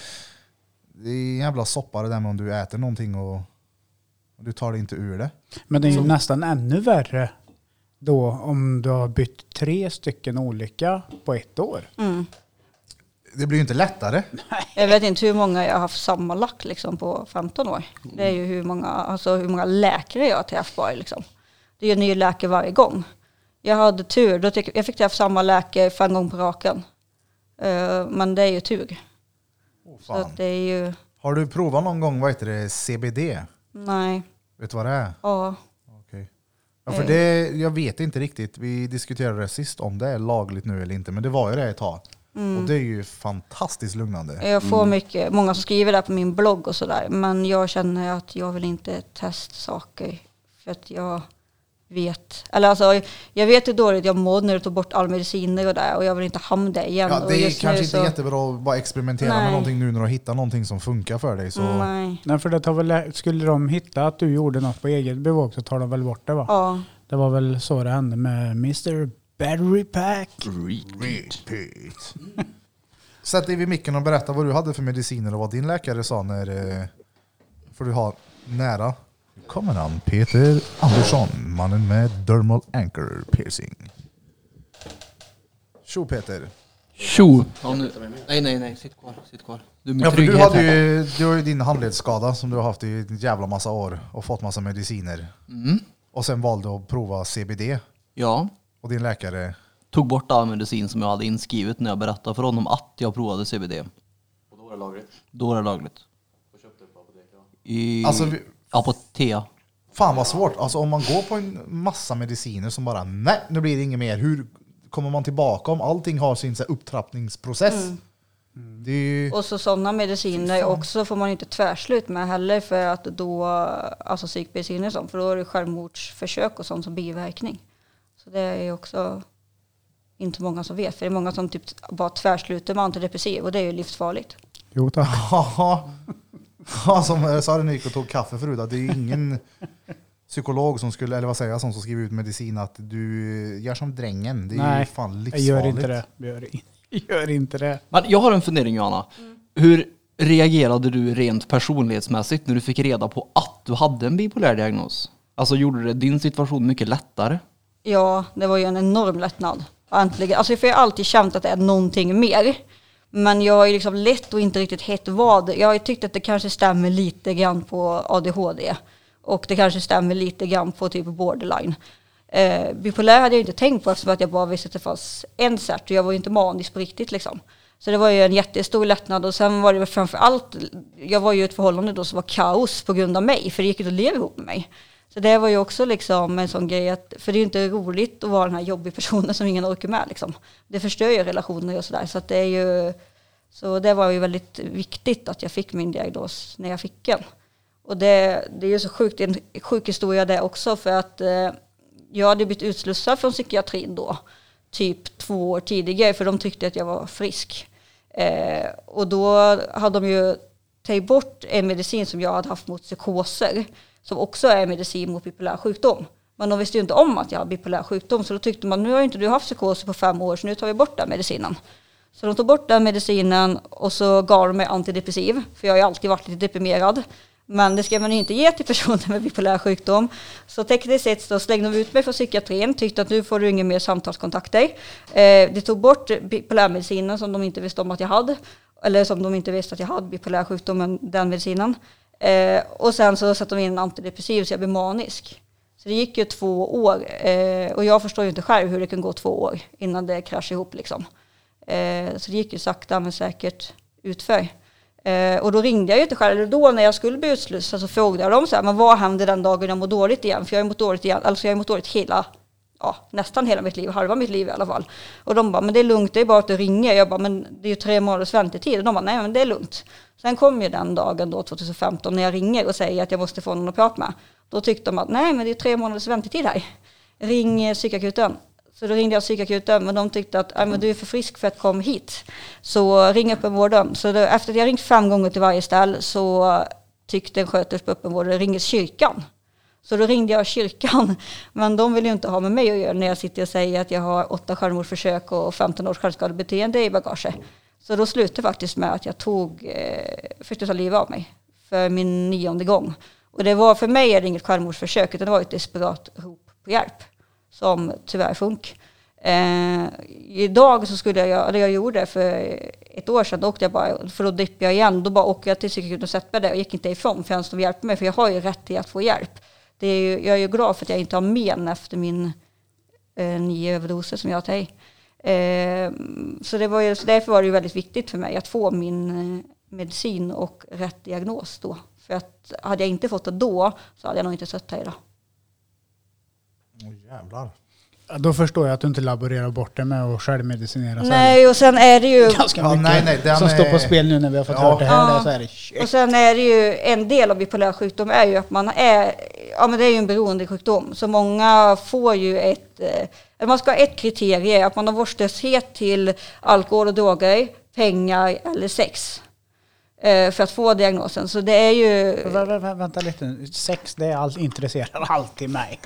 Speaker 1: det är en jävla soppa det där med om du äter någonting och, och du tar det inte ur det.
Speaker 3: Men det är ju nästan ännu värre då om du har bytt tre stycken olika på ett år.
Speaker 2: Mm.
Speaker 1: Det blir ju inte lättare.
Speaker 2: Jag vet inte hur många jag har haft sammanlagt liksom, på 15 år. Det är ju hur många, alltså, hur många läkare jag har träffat. Liksom. Det är ju en ny läkare varje gång. Jag hade tur, då tyck, jag fick träffa samma läkare fem gånger på raken. Eh, men det är ju tur.
Speaker 1: Åh,
Speaker 2: Så det är ju,
Speaker 1: Har du provat någon gång, vad heter det, CBD?
Speaker 2: nej,
Speaker 1: Vet du vad det är?
Speaker 2: ja.
Speaker 1: Ja, för det, jag vet inte riktigt, vi diskuterade det sist om det är lagligt nu eller inte, men det var ju det ett tag. Och det är ju fantastiskt lugnande.
Speaker 2: Jag får mycket, många som skriver där på min blogg och sådär. Men jag känner att jag vill inte testa saker. För att jag vet, eller alltså jag vet hur dåligt jag mådde när du tog bort all mediciner och där. Och jag vill inte hamna där igen.
Speaker 1: Ja, det är
Speaker 2: just
Speaker 1: kanske
Speaker 2: nu
Speaker 1: inte
Speaker 2: så-
Speaker 1: jättebra att bara experimentera med
Speaker 2: Nej.
Speaker 1: någonting nu när du har hittat någonting som funkar för dig. Så.
Speaker 2: Nej.
Speaker 3: Nej, för det tar väl, skulle de hitta att du gjorde något på eget bevåg så tar de väl bort det va?
Speaker 2: Ja.
Speaker 3: Det var väl så det hände med Mr. Battery Pack.
Speaker 1: Repeat. Sätt dig vid micken och berätta vad du hade för mediciner och vad din läkare sa när... eh, Får du ha nära. Kommer han, Peter Andersson, mannen med dermal anchor piercing. Tjo Peter.
Speaker 6: Tjo! Ja, nu. Nej, nej, nej. Sitt kvar. Sitt kvar. Du
Speaker 1: Ja, för du, hade ju, du har ju din handledsskada som du har haft i en jävla massa år och fått massa mediciner.
Speaker 6: Mm.
Speaker 1: Och sen valde att prova CBD.
Speaker 6: Ja.
Speaker 1: Och din läkare,
Speaker 6: Tog bort all medicin som jag hade inskrivet när jag berättade för honom att jag provade CBD.
Speaker 4: Och då var det lagligt.
Speaker 6: Då var det lagligt.
Speaker 4: Och köpte på apoteket.
Speaker 6: I
Speaker 1: Alltså, vi-
Speaker 6: Apotea.
Speaker 1: fan vad svårt. Alltså om man går på en massa mediciner som bara, nej nu blir det inget mer. Hur kommer man tillbaka om allting har sin så här, upptrappningsprocess? Det är ju,
Speaker 2: Och så sådana mediciner också får man inte tvärslut med heller för att då, alltså psykmediciner och sånt, för då är det självmordsförsök och sånt som biverkning. Så det är ju också inte många som vet, för det är många som typ bara tvärsluter med antidepressiv och det är ju livsfarligt.
Speaker 3: Jo tack.
Speaker 1: ja, som jag sa när gick och tog kaffe förut, att det är ju ingen psykolog som skulle, eller vad säger jag, som skriver ut medicin att du gör som drängen. Det är ju
Speaker 3: Nej,
Speaker 1: fan
Speaker 3: Jag
Speaker 1: livsfarligt.
Speaker 3: gör inte det. Jag Gör, gör inte det.
Speaker 6: Men jag har en fundering Johanna. Hur reagerade du rent personlighetsmässigt när du fick reda på att du hade en bipolär diagnos? Alltså gjorde det din situation mycket lättare?
Speaker 2: Ja, det var ju en enorm lättnad. Äntligen. Alltså för jag har alltid känt att det är någonting mer. Men jag har ju liksom lätt och inte riktigt hett vad. Jag har ju tyckt att det kanske stämmer lite grann på ADHD. Och det kanske stämmer lite grann på typ borderline. Eh, bipolär hade jag inte tänkt på eftersom att jag bara visste att det fanns en cert och jag var ju inte manisk på riktigt liksom. Så det var ju en jättestor lättnad och sen var det framför allt, jag var ju i ett förhållande då som var kaos på grund av mig, för det gick inte att leva ihop med mig. Så det var ju också liksom en sån grej att, för det är ju inte roligt att vara den här jobbiga personen som ingen orkar med liksom. Det förstör ju relationer och sådär, så att det är ju, så det var ju väldigt viktigt att jag fick min diagnos när jag fick den. Och det, det är ju så sjukt, det är en sjuk historia det också för att eh, jag hade blivit utslussad från psykiatrin då, typ två år tidigare, för de tyckte att jag var frisk. Eh, och då hade de ju tagit bort en medicin som jag hade haft mot psykoser, som också är medicin mot bipolär sjukdom. Men de visste ju inte om att jag har bipolär sjukdom, så då tyckte man nu har inte du haft psykoser på fem år, så nu tar vi bort den medicinen. Så de tog bort den medicinen och så gav de mig antidepressiv, för jag har ju alltid varit lite deprimerad. Men det ska man ju inte ge till personer med bipolär sjukdom. Så tekniskt sett så slängde de ut mig från psykiatrin, tyckte att nu får du inga mer samtalskontakter. Eh, de tog bort bipolärmedicinen som de inte visste om att jag hade. Eller som de inte visste att jag hade bipolär sjukdom, den medicinen. Eh, och sen så satte de in en antidepressiv så jag blev manisk. Så det gick ju två år. Eh, och jag förstår ju inte själv hur det kan gå två år innan det kraschar ihop liksom. Eh, så det gick ju sakta men säkert utför. Eh, och då ringde jag ju inte själv, eller då när jag skulle bli utslussad så frågade jag dem så här, men vad hände den dagen jag mår dåligt igen? För jag har mått dåligt igen, alltså jag har mått dåligt hela, ja, nästan hela mitt liv, halva mitt liv i alla fall. Och de bara, men det är lugnt, det är bara att du ringer. Jag bara, men det är ju tre månaders väntetid. Och de bara, nej men det är lugnt. Sen kom ju den dagen då, 2015, när jag ringer och säger att jag måste få någon att prata med. Då tyckte de att, nej men det är tre månaders väntetid här. Ring eh, psykakuten. Så då ringde jag psykakuten, men de tyckte att men du är för frisk för att komma hit. Så ring öppenvården. Så då, efter att jag ringt fem gånger till varje ställ så tyckte en sköterska på öppenvården, ringer kyrkan. Så då ringde jag kyrkan, men de vill ju inte ha med mig att göra när jag sitter och säger att jag har åtta självmordsförsök och 15 års självskadebeteende i bagaget. Så då slutade faktiskt med att jag tog, eh, försökte ta livet av mig för min nionde gång. Och det var, för mig är det inget självmordsförsök, utan det var ett desperat rop på hjälp som tyvärr funk. Eh, idag så skulle jag, eller jag gjorde det för ett år sedan, då åkte jag bara, för då dippade jag igen, då bara åkte jag till psykakuten och satte mig där och gick inte ifrån förrän de hjälpte mig, för jag har ju rätt till att få hjälp. Det är ju, jag är ju glad för att jag inte har men efter min eh, nio överdoser som jag har tagit. Eh, så, det var ju, så därför var det ju väldigt viktigt för mig att få min eh, medicin och rätt diagnos då. För att hade jag inte fått det då så hade jag nog inte suttit här idag.
Speaker 1: Åh jävlar.
Speaker 3: Ja, Då förstår jag att du inte laborerar bort det med att självmedicinera.
Speaker 2: Nej, och sen är det ju...
Speaker 3: Ganska
Speaker 1: Ja,
Speaker 3: mycket
Speaker 1: nej, nej, den
Speaker 3: som står på
Speaker 1: är-
Speaker 3: spel nu när vi har fått
Speaker 1: Ja.
Speaker 3: höra det här.
Speaker 2: Ja.
Speaker 3: Så är det shit.
Speaker 2: Och sen är det ju en del av bipolär sjukdom är ju att man är, ja men det är ju en beroendesjukdom. Så många får ju ett, eh, man ska ha ett kriterie, att man har vårdslöshet till alkohol och droger, pengar eller sex. Eh, För att få diagnosen. Så det är ju,
Speaker 3: Vä- vä- vä- Vänta lite nu. Sex, det är all, intresserar alltid mig.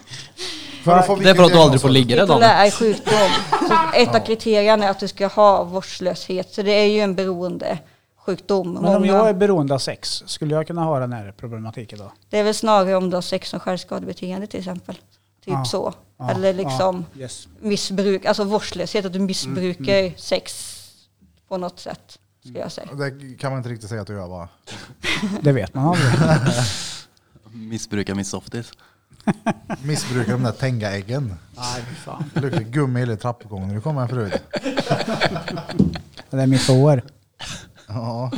Speaker 1: För att få
Speaker 6: Det är för att du aldrig får ligga det Daniel.
Speaker 2: bipolär sjukdom. Så ett av kriterierna är att du ska ha vårdslöshet. Så det är ju en beroendesjukdom.
Speaker 3: Men om
Speaker 2: Många-
Speaker 3: jag är beroende av sex, skulle jag kunna ha den här problematiken då?
Speaker 2: Det är väl snarare om du har sex som självskadebeteende till exempel. Typ
Speaker 3: Ja.
Speaker 2: så.
Speaker 3: Ja,
Speaker 2: Eller liksom
Speaker 3: ja, yes.
Speaker 2: missbruk, alltså vårdslöshet, att du missbrukar sex på något sätt. Skulle jag säga.
Speaker 1: Det kan man inte riktigt säga att du gör va?
Speaker 3: Det vet man aldrig.
Speaker 4: Missbrukar min softis.
Speaker 1: Missbrukar de där Tenga-äggen.
Speaker 3: Nej, fy fan.
Speaker 1: Det luktar gummi i hela trappuppgången när du kommer här förut.
Speaker 3: Det är mitt hår.
Speaker 1: Ja.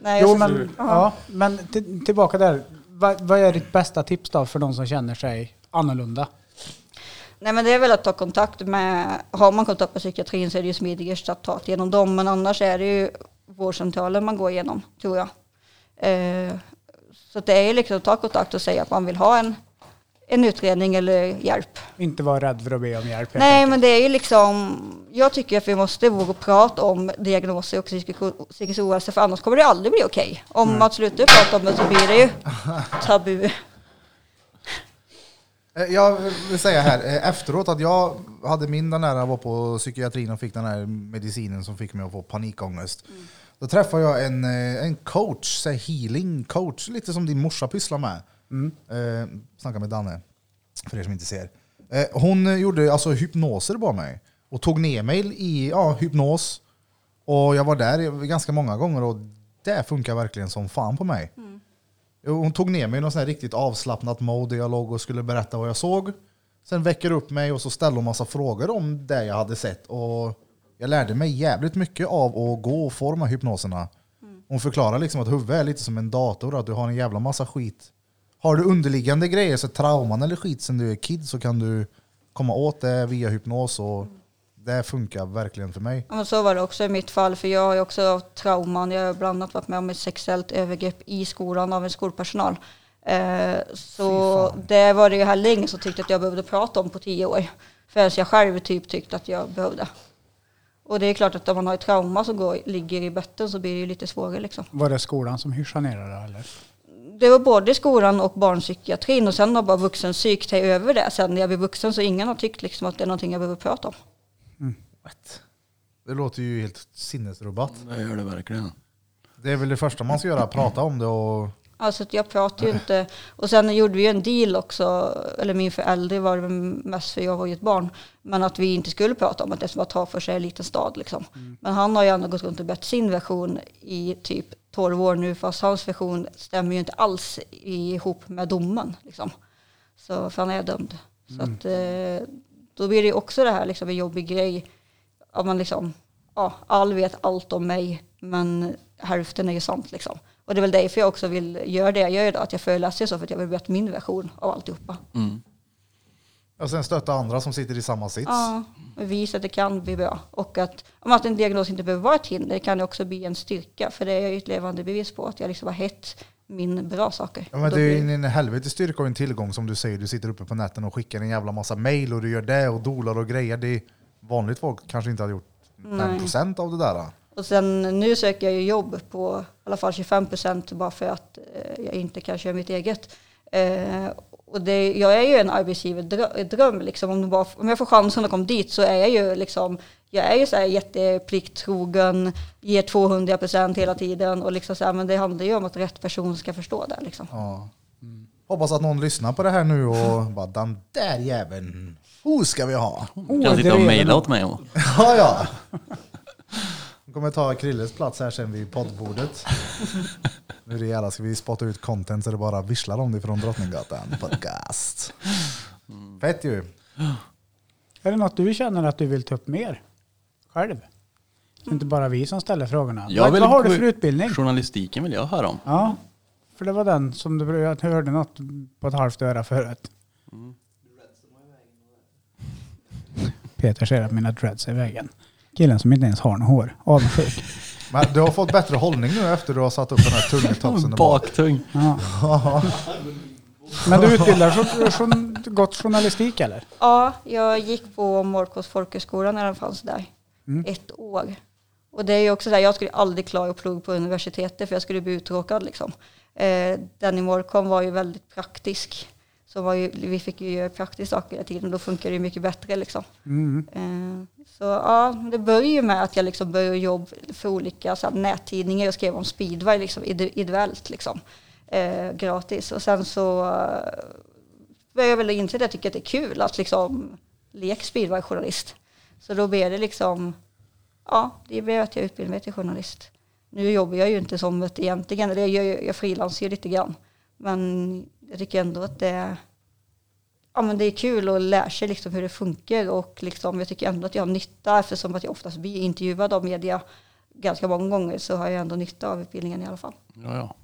Speaker 2: Nej,
Speaker 3: Jo, men, ja, men till, tillbaka där. Vad, vad är ditt bästa tips då för de som känner sig annorlunda?
Speaker 2: Nej men det är väl att ta kontakt med, har man kontakt med psykiatrin så är det ju smidigast att ta genom dem. Men annars är det ju vårdcentralen man går igenom, tror jag. Eh, så det är ju liksom att ta kontakt och säga att man vill ha en, en utredning eller hjälp.
Speaker 3: Inte vara rädd för att be om hjälp.
Speaker 2: Nej,
Speaker 3: enkelt.
Speaker 2: men det är ju liksom, jag tycker att vi måste våga prata om diagnoser och psykisk, ohälsa, för annars kommer det aldrig bli okej. Om man slutar prata om det så blir det ju tabu.
Speaker 1: Eh, Jag vill säga här eh, efteråt att jag hade min den där, jag var på psykiatrin och fick den här medicinen som fick mig att få panikångest. Då träffade jag en, eh, en coach, så healing coach, lite som din morsa pysslar med. Eh, snacka med Danne, för er som inte ser. Eh, hon gjorde alltså hypnoser på mig och tog ner mig i ja, hypnos. Och jag var där ganska många gånger och det funkar verkligen som fan på mig. Jo, hon tog ner mig i något sån här riktigt avslappnat mode. Jag låg och skulle berätta vad jag såg. Sen väcker upp mig och så ställer hon massa frågor om det jag hade sett. Och jag lärde mig jävligt mycket av att gå och få de här hypnoserna. Hon förklarar liksom att huvudet är lite som en dator, att du har en jävla massa skit. Har du underliggande grejer, så trauman eller skit sen du är kid, så kan du komma åt det via hypnos. Och det funkar verkligen för mig.
Speaker 2: Ja, men så var det också i mitt fall, för jag har ju också trauman. Jag har bland annat varit med om ett sexuellt övergrepp i skolan av en skolpersonal. Eh, så det var det ju heller ingen som tyckte att jag behövde prata om på tio år. Förrän jag själv typ tyckte att jag behövde. Och det är klart att om man har ett trauma som går, ligger i botten så blir det ju lite svårare liksom.
Speaker 3: Var det skolan som hyschade ner det eller?
Speaker 2: Det var både skolan och barnpsykiatrin och sen har bara vuxenpsyk tagit över det sen när jag blev vuxen så ingen har tyckt liksom att det är någonting jag behöver prata om.
Speaker 1: Det låter ju helt sinnesrubbat.
Speaker 4: Det gör det verkligen.
Speaker 1: Det är väl det första man ska göra, prata om det och...
Speaker 2: Alltså att jag pratar ju inte. Och sen gjorde vi ju en deal också, eller min förälder var det mest för jag var ju ett barn. Men att vi inte skulle prata om att det var ta för sig en liten stad liksom. Men han har ju ändå gått runt och bett sin version i typ 12 år nu. Fast hans version stämmer ju inte alls ihop med domen liksom. Så för han är dömd. Så att eh, då blir det ju också det här liksom en jobbig grej. Att man liksom, ja, all vet allt om mig men hälften är ju sant liksom. Och det är väl därför jag också vill göra det jag gör idag, att jag föreläser så för att jag vill berätta min version av alltihopa.
Speaker 4: Mm.
Speaker 1: Och sen stötta andra som sitter i samma sits.
Speaker 2: Ja, visa att det kan bli bra. Och att, om att en diagnos inte behöver vara ett hinder kan det också bli en styrka. För det är ju ett levande bevis på att jag liksom har hett min bra saker.
Speaker 1: Ja, men det är ju en helvete styrka och en tillgång som du säger. Du sitter uppe på nätten och skickar en jävla massa mail och du gör det och dolar och grejer. Det är vanligt folk kanske inte hade gjort 5% av det där.
Speaker 2: Och sen nu söker jag ju jobb på i alla fall 25 procent bara för att eh, jag inte kan köra mitt eget. Eh, och det, jag är ju en arbetsgivardröm liksom. Om, bara, om jag får chansen att komma dit så är jag ju liksom, jag är ju så här jätteplikttrogen, ger 200 procent hela tiden och liksom så här, men det handlar ju om att rätt person ska förstå det liksom.
Speaker 1: Ja. Hoppas att någon lyssnar på det här nu och bara den där jäveln, hon ska vi ha.
Speaker 3: Oh,
Speaker 4: Kan
Speaker 3: det
Speaker 4: sitta och
Speaker 3: är
Speaker 4: mejla åt mig. Och.
Speaker 1: Ja, ja. Jag kommer ta Krilles plats här sen vid poddbordet. Nu är det jävla, ska vi spotta ut content så det bara visslar om det från Drottninggatan podcast. Fett ju.
Speaker 3: Är det något du känner att du vill ta upp mer? Själv? Inte bara vi som ställer frågorna.
Speaker 4: Jag
Speaker 3: vad,
Speaker 4: vill
Speaker 3: vad har du för utbildning?
Speaker 4: Journalistiken vill jag höra om.
Speaker 3: Ja, för det var den som du jag hörde något på ett halvt öra förut. Peter säger att mina dreads är i vägen. Killen som inte ens har något hår. Avundsjuk.
Speaker 1: Men du har fått bättre hållning nu efter du har satt upp den här tungetofsen.
Speaker 4: Baktung.
Speaker 3: Ja. Men du utbildar så, så, gott journalistik eller?
Speaker 2: Ja, jag gick på Morkås folkhögskola när den fanns där.
Speaker 3: Mm.
Speaker 2: Ett år. Och det är ju också så här, jag skulle aldrig klara att plugga på universitetet för jag skulle bli uttråkad liksom. Eh, den i Morcom var ju väldigt praktisk. Så ju, vi fick ju göra praktiska saker hela tiden och då funkar det ju mycket bättre liksom.
Speaker 3: Mm.
Speaker 2: Eh, så ja, det började ju med att jag liksom började jobba för olika så här, nättidningar. Jag skrev om speedway liksom, ide- ideellt liksom. Eh, gratis. Och sen så eh, började jag väl inse att jag tycker att det är kul att liksom leka speedway-journalist. Så då blev det liksom, ja, det blev att jag utbildade mig till journalist. Nu jobbar jag ju inte som ett egentligen, eller jag, jag frilansar ju lite grann. Men jag tycker ändå att det är, ja, men det är kul att lära sig liksom hur det funkar och liksom, jag tycker ändå att jag har nytta eftersom att jag oftast blir intervjuad av media ganska många gånger så har jag ändå nytta av utbildningen i alla fall.
Speaker 4: Ja, ja.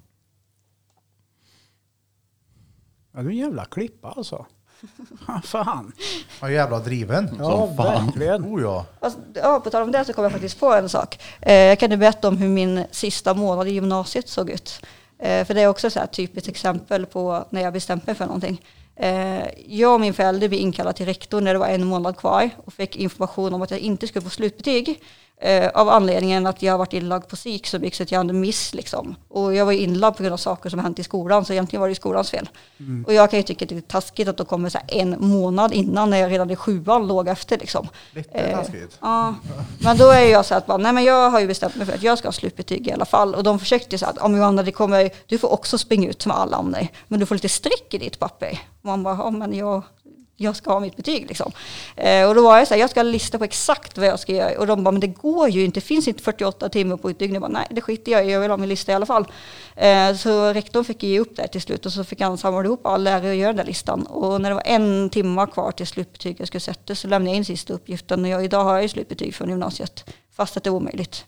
Speaker 3: Ja, du är en jävla klippa alltså. Fan.
Speaker 1: Ja, jävla driven.
Speaker 3: Ja,
Speaker 4: Som fan.
Speaker 3: verkligen.
Speaker 1: Oh ja.
Speaker 2: Alltså, ja, på tal om det så kom jag faktiskt på en sak. Eh, jag kan ju berätta om hur min sista månad i gymnasiet såg ut. Eh, för det är också så här typiskt exempel på när jag bestämde mig för någonting. Eh, jag och min förälder blev inkallade till rektorn när det var en månad kvar och fick information om att jag inte skulle få slutbetyg. Eh, av anledningen att jag har varit inlagd på psyk så mycket så att jag hade miss liksom. Och jag var inlagd på grund av saker som hänt i skolan så egentligen var det ju skolans fel. Och jag kan ju tycka att det är taskigt att de kommer så en månad innan när jag redan i sjuan låg efter liksom.
Speaker 1: Lite
Speaker 2: Eh,
Speaker 1: taskigt.
Speaker 2: Ja, men då är jag så att bara, nej men jag har ju bestämt mig för att jag ska ha slutbetyg i alla fall. Och de försökte så att, om Johanna det kommer, du får också springa ut som alla andra, men du får lite streck i ditt papper. Och man bara, ja men jag, jag ska ha mitt betyg liksom. Eh, och då var jag så här, jag ska lista på exakt vad jag ska göra. Och de bara, men det går ju inte, det finns inte 48 timmar på ett dygn. Jag bara, nej det skiter jag i, jag vill ha min lista i alla fall. Eh, så rektorn fick ge upp det till slut och så fick han samla ihop alla lärare och göra den där listan. Och när det var en timme kvar till slutbetyget jag skulle sätta så lämnade jag in sista uppgiften. Och jag, idag har jag ju slutbetyg från gymnasiet, fast att det är omöjligt.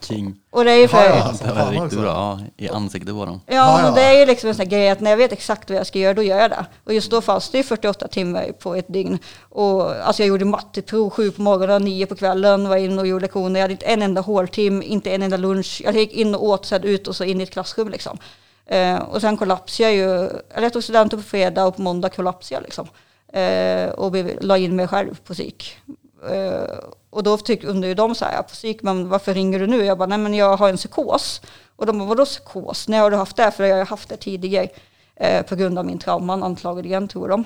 Speaker 4: King.
Speaker 2: Och det är ju för...
Speaker 1: Ja,
Speaker 2: ja.
Speaker 4: Det var
Speaker 1: också.
Speaker 4: riktigt bra. Ja, I ansiktet på dem.
Speaker 1: Ja,
Speaker 2: men
Speaker 1: ja.
Speaker 2: det är ju liksom en sån grej att när jag vet exakt vad jag ska göra, då gör jag det. Och just då fanns det ju 48 timmar på ett dygn. Och alltså jag gjorde matteprov sju på morgonen, nio på kvällen, var in och gjorde lektioner. Jag hade inte en enda håltim, inte en enda lunch. Jag gick in och åt, sen ut och så in i ett klassrum liksom. Eh, och sen kollapsade jag ju, eller jag tog studenten på fredag och på måndag kollapsade jag liksom. Eh, och la in mig själv på psyk. Eh, och då tyck, undrade ju de så här, på psyk, men varför ringer du nu? Jag bara, nej men jag har en psykos. Och de bara, vadå psykos? När har du haft det? För jag har haft det tidigare. Eh, på grund av min trauman antagligen, tror de.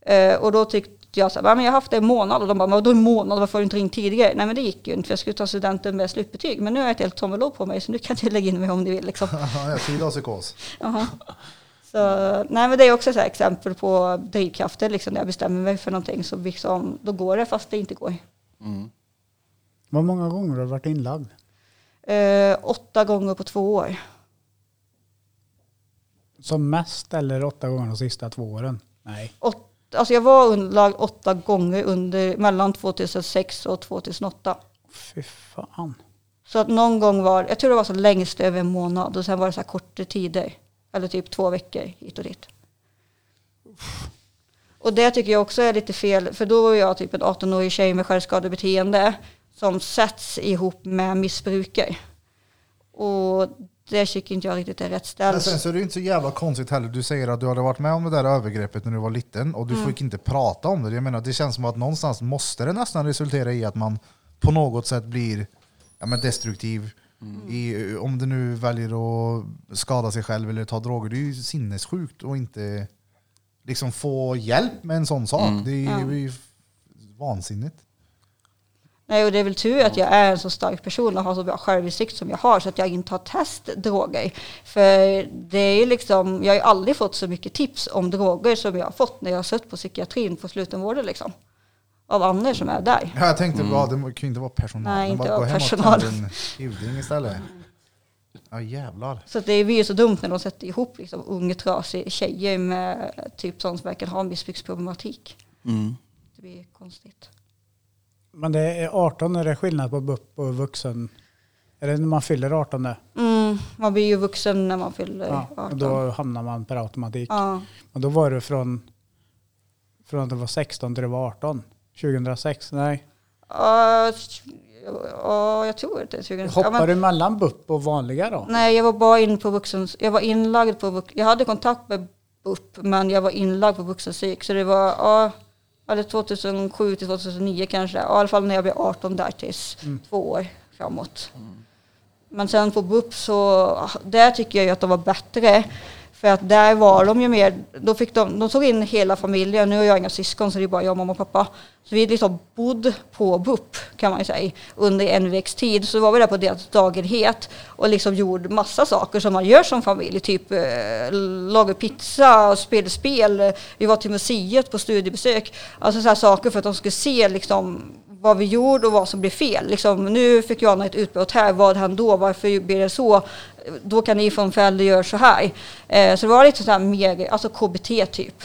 Speaker 2: Eh, och då tyckte jag så här, "Nej, men jag har haft det en månad. Och de bara, vadå en månad? Varför har du inte ringt tidigare? Nej men det gick ju inte, för jag skulle ta studenten med slutbetyg. Men nu har jag ett helt tommelår på mig, så nu kan du lägga in mig om du vill liksom.
Speaker 1: Ja, jag tid av psykos.
Speaker 2: Så, nej men det är också så här exempel på drivkrafter, liksom, när jag bestämmer mig för någonting så liksom, då går det fast det inte går.
Speaker 4: Mm.
Speaker 3: Vad många gånger har du varit inlagd?
Speaker 2: Eh, åtta gånger på två år.
Speaker 3: Som mest eller åtta gånger de sista två åren? Nej.
Speaker 2: Åt, alltså jag var inlagd åtta gånger under, mellan 2006 och 2008.
Speaker 3: Fy fan.
Speaker 2: Så att någon gång var, jag tror det var så längst över en månad och sen var det så här korta tider. Eller typ två veckor hit och dit. Och det tycker jag också är lite fel, för då var jag typ en 18-årig tjej med självskadebeteende som sätts ihop med missbrukare. Och det tycker inte jag riktigt är rätt
Speaker 1: Men
Speaker 2: ställt.
Speaker 1: sen så är det ju inte så jävla konstigt heller. Du säger att du hade varit med om det där övergreppet när du var liten och du
Speaker 2: Mm.
Speaker 1: fick inte prata om det. Jag menar, det känns som att någonstans måste det nästan resultera i att man på något sätt blir ja, men destruktiv.
Speaker 2: Mm.
Speaker 1: I, om du nu väljer att skada sig själv eller ta droger. Det är ju sinnessjukt att inte liksom få hjälp med en sån sak. Det är ju,
Speaker 2: Ja.
Speaker 1: det är ju vansinnigt.
Speaker 2: Nej, och det är väl tur att jag är en så stark person och har så bra självinsikt som jag har så att jag inte har testat droger. För det är liksom, jag har ju aldrig fått så mycket tips om droger som jag har fått när jag har suttit på psykiatrin på slutenvården liksom. Av andra som är där.
Speaker 1: Ja, jag tänkte bara, det kan ju inte vara personal.
Speaker 2: Nej, inte
Speaker 1: bara gå
Speaker 2: vara
Speaker 1: hem och
Speaker 2: personal.
Speaker 1: ta en istället. Ja jävlar.
Speaker 2: Så det blir ju så dumt när de sätter ihop liksom unga trasiga tjejer med typ sånt som verkar ha missbruksproblematik.
Speaker 4: Mm.
Speaker 2: Det blir konstigt.
Speaker 3: Men det är 18 är det skillnad på BUP och vuxen? Är det när man fyller 18 det?
Speaker 2: Mm, man blir ju vuxen när man fyller
Speaker 3: Ja,
Speaker 2: 18.
Speaker 3: och då hamnar man per automatik.
Speaker 2: Ja.
Speaker 3: Och då var det från, från att det var 16 till det var 18? 2006? Nej.
Speaker 2: Ja, ja, jag tror att det 2000. Ja,
Speaker 3: Hoppar
Speaker 2: men-
Speaker 3: du mellan BUP och vanliga då?
Speaker 2: Nej, jag var bara in på vuxen. Jag var inlagd på vux- Jag hade kontakt med BUP, men jag var inlagd på vuxenpsyk. Så det var ja, eller 2007 till 2009 kanske. I alla fall när jag blev 18 där tills två år framåt. Men sen på BUP så, där tycker jag att de var bättre. För att där var de ju mer, då fick de, de tog in hela familjen. Nu har jag inga syskon så det är bara jag, mamma och pappa. Så vi liksom bodde på BUP kan man ju säga under en vecks tid. Så var vi där på deras dagerhet och liksom gjorde massa saker som man gör som familj. Typ eh, laga pizza spelade spela spel. Vi var till museet på studiebesök. Alltså så här saker för att de skulle se liksom vad vi gjorde och vad som blev fel. Liksom, nu fick Johanna ett utbrott här, vad hände då, varför blev det så? Då kan ni från förälder göra så här. Eh, så det var lite så här mer, alltså KBT typ.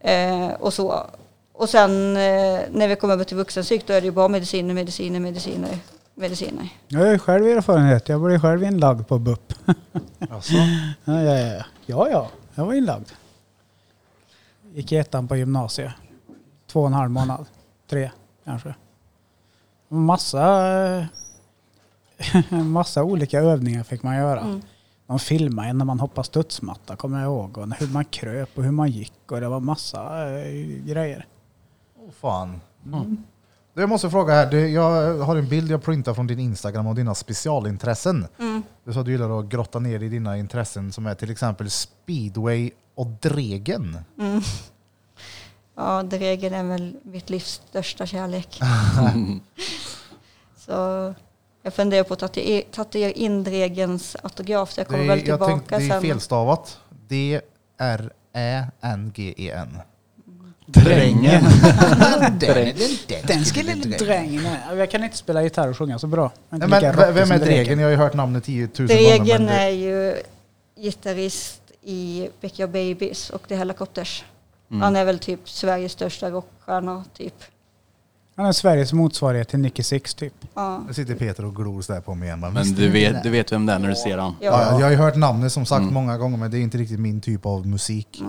Speaker 2: Eh, och så. Och sen eh, när vi kom över till vuxenpsyk då är det ju bara mediciner, mediciner, mediciner, mediciner.
Speaker 3: Jag har ju själv erfarenhet. Jag blev själv inlagd på BUP.
Speaker 1: Alltså,
Speaker 3: Ja, ja, ja. ja, ja. Jag var inlagd. Gick i ettan på gymnasiet. Två och en halv månad. Tre kanske. Massa, massa olika övningar fick man göra.
Speaker 2: Mm.
Speaker 3: De filmade en när man hoppade studsmatta kommer jag ihåg. Och hur man kröp och hur man gick. Och det var massa eh, grejer.
Speaker 1: oh, fan. Du, Jag måste fråga här, du, jag har en bild jag printar från din Instagram om dina specialintressen.
Speaker 2: Mm.
Speaker 1: Du sa att du gillar att grotta ner i dina intressen som är till exempel speedway och dregen.
Speaker 2: Mm. Ja, Dregen är väl mitt livs största kärlek. så jag funderar på att tatuera- tatuera in Dregens autograf så jag
Speaker 1: Det
Speaker 2: kommer väl
Speaker 1: är, jag
Speaker 2: tillbaka
Speaker 1: tänkte, det är
Speaker 2: sen.
Speaker 1: felstavat. D-R-Ä-N-G-E-N.
Speaker 4: Drängen.
Speaker 3: Den skulle drängen Jag kan inte spela gitarr och sjunga så bra.
Speaker 1: Men vem är Dregen? Jag har ju hört namnet 10 000 gånger.
Speaker 2: Dregen
Speaker 1: det-
Speaker 2: är ju gitarrist i Becky Babies och The Helicopters.
Speaker 1: Mm.
Speaker 2: Han är väl typ Sveriges största rockstjärna typ.
Speaker 3: Han är Sveriges motsvarighet till Nicky Six typ.
Speaker 2: Ja.
Speaker 1: Nu sitter Peter och glor så där på mig igen.
Speaker 4: Men
Speaker 1: visste
Speaker 4: du vet, du vet vem det är när du ser han.
Speaker 1: Ja,
Speaker 2: Ja.
Speaker 1: jag har ju hört namnet som sagt
Speaker 4: Mm.
Speaker 1: många gånger men det är inte riktigt min typ av musik.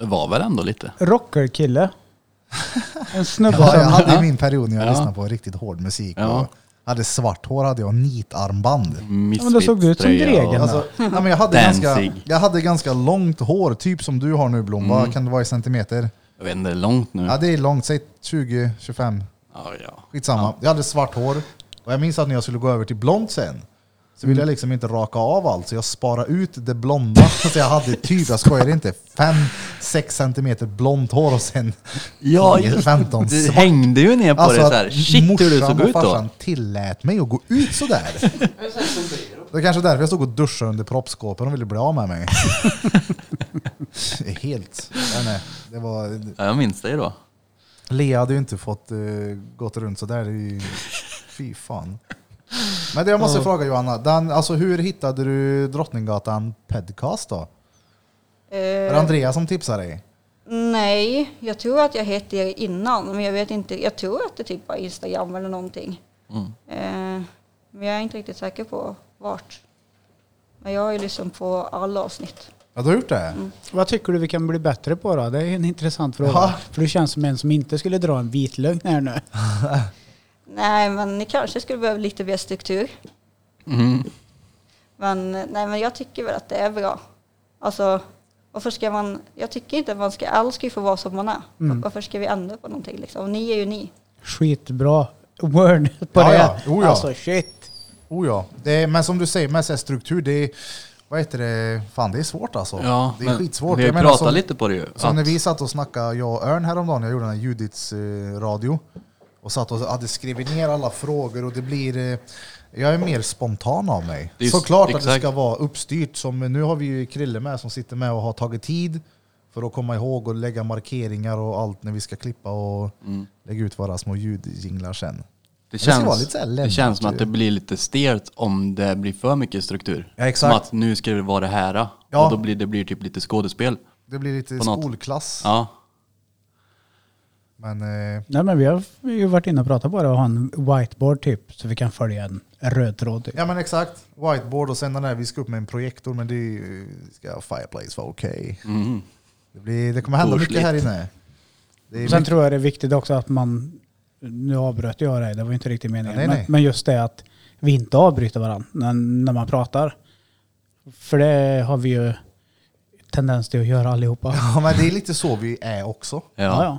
Speaker 4: Det var väl ändå lite.
Speaker 3: Rockerkille. En snubbe
Speaker 1: Ja, jag
Speaker 3: som...
Speaker 1: hade ju min period när jag
Speaker 4: Ja.
Speaker 1: lyssnade på riktigt hård musik.
Speaker 4: Ja.
Speaker 1: Och hade svart hår hade jag och nitarmband.
Speaker 3: men då såg du ut som
Speaker 4: Misfits-tröja och-
Speaker 3: Dregen.
Speaker 1: Alltså, nej, men jag, hade ganska, jag hade ganska långt hår, typ som du har nu Blom.
Speaker 4: Mm.
Speaker 1: Vad kan det vara i centimeter?
Speaker 4: Jag vet inte, det är långt nu.
Speaker 1: Ja det är långt, säg 20-25.
Speaker 4: Ja, ja.
Speaker 1: Skitsamma. Jag hade svart hår. Och jag minns att när jag skulle gå över till blont sen, så ville jag liksom inte raka av allt, så jag sparade ut det blonda. Så jag hade typ, jag skojar inte, 5-6 centimeter blont hår och sen
Speaker 4: Ja,
Speaker 1: 10,
Speaker 4: just
Speaker 1: 15
Speaker 4: Du
Speaker 1: svart.
Speaker 4: hängde ju ner på det så här.
Speaker 1: att
Speaker 4: Shit hur du
Speaker 1: morsan
Speaker 4: såg
Speaker 1: och
Speaker 4: ut då.
Speaker 1: farsan tillät mig att gå ut sådär. Det är kanske därför jag stod och duschade under proppskåpen och ville bli av med mig. Det Helt. Jag vet inte, Det var,
Speaker 4: Ja, jag minns dig då.
Speaker 1: Lea hade ju inte fått uh, gått runt sådär. Det är ju, fy fan. Men det jag måste fråga Johanna, den, alltså, hur hittade du Drottninggatan podcast då? Var det
Speaker 2: Eh,
Speaker 1: Andrea som tipsade dig?
Speaker 2: nej, jag tror att jag hette er innan, men jag vet inte. Jag tror att det typ var Instagram eller någonting.
Speaker 4: Mm.
Speaker 2: Eh, men jag är inte riktigt säker på vart. Men jag har ju lyssnat på alla avsnitt.
Speaker 1: Ja, du har gjort det?
Speaker 2: Mm.
Speaker 3: Vad tycker du vi kan bli bättre på då? Det är en intressant fråga.
Speaker 1: Ja.
Speaker 3: För du känns som en som inte skulle dra en vitlögn här nu.
Speaker 2: Nej, men ni kanske skulle behöva lite mer struktur.
Speaker 4: Mm.
Speaker 2: Men, nej, men jag tycker väl att det är bra. Alltså, varför ska man... Jag tycker inte att man ska... Alla ska få vara som man är.
Speaker 3: Mm.
Speaker 2: Varför ska vi ändra på någonting liksom? Ni är ju ni.
Speaker 3: Skitbra word på
Speaker 1: Ja,
Speaker 3: det.
Speaker 1: ja. Oh, ja.
Speaker 3: Alltså shit.
Speaker 1: Oh ja. Det är, men som du säger, med struktur, det är, vad heter det, fan det är svårt alltså.
Speaker 4: Ja,
Speaker 1: det är skitsvårt.
Speaker 4: Vi har pratat lite på det ju.
Speaker 1: Som
Speaker 4: att-
Speaker 1: när vi satt och snackade, jag och Örn häromdagen, jag gjorde den här Judiths eh, radio. Och satt och hade skrivit ner alla frågor och det blir... Eh, jag är mer spontan av mig.
Speaker 4: Det är ju-
Speaker 1: Såklart att det
Speaker 4: exakt.
Speaker 1: ska vara uppstyrt. Som, nu har vi ju Krille med som sitter med och har tagit tid för att komma ihåg och lägga markeringar och allt när vi ska klippa och
Speaker 4: Mm.
Speaker 1: lägga ut våra små ljudjinglar sen.
Speaker 4: Det känns, det
Speaker 1: lämnat
Speaker 4: känns som att det blir lite stelt om det blir för mycket struktur.
Speaker 1: Ja, exakt.
Speaker 4: Som att nu ska det vara det här.
Speaker 1: Ja.
Speaker 4: Och då blir det blir typ lite skådespel.
Speaker 1: Det blir lite skolklass.
Speaker 4: Ja.
Speaker 1: Men eh,
Speaker 3: Nej men vi har ju varit inne och pratat på det och ha en whiteboard typ så vi kan följa en röd tråd. Typ.
Speaker 1: Ja men exakt. Whiteboard och sen den där vi ska upp med en projektor men det ska Fireplace vara okej.
Speaker 4: Mm.
Speaker 1: Det, blir- det kommer hända mycket
Speaker 4: Torsligt.
Speaker 1: här inne. Det
Speaker 3: Sen
Speaker 1: mycket,
Speaker 3: tror jag det är viktigt också att man, nu avbröt jag dig, det var inte riktigt meningen,
Speaker 1: Nej, nej, nej.
Speaker 3: Men, men just det att vi inte avbryter varandra när, när man pratar. För det har vi ju tendens till att göra allihopa.
Speaker 1: ja, men det är lite så vi är också.
Speaker 4: Ja.
Speaker 3: Ja, ja.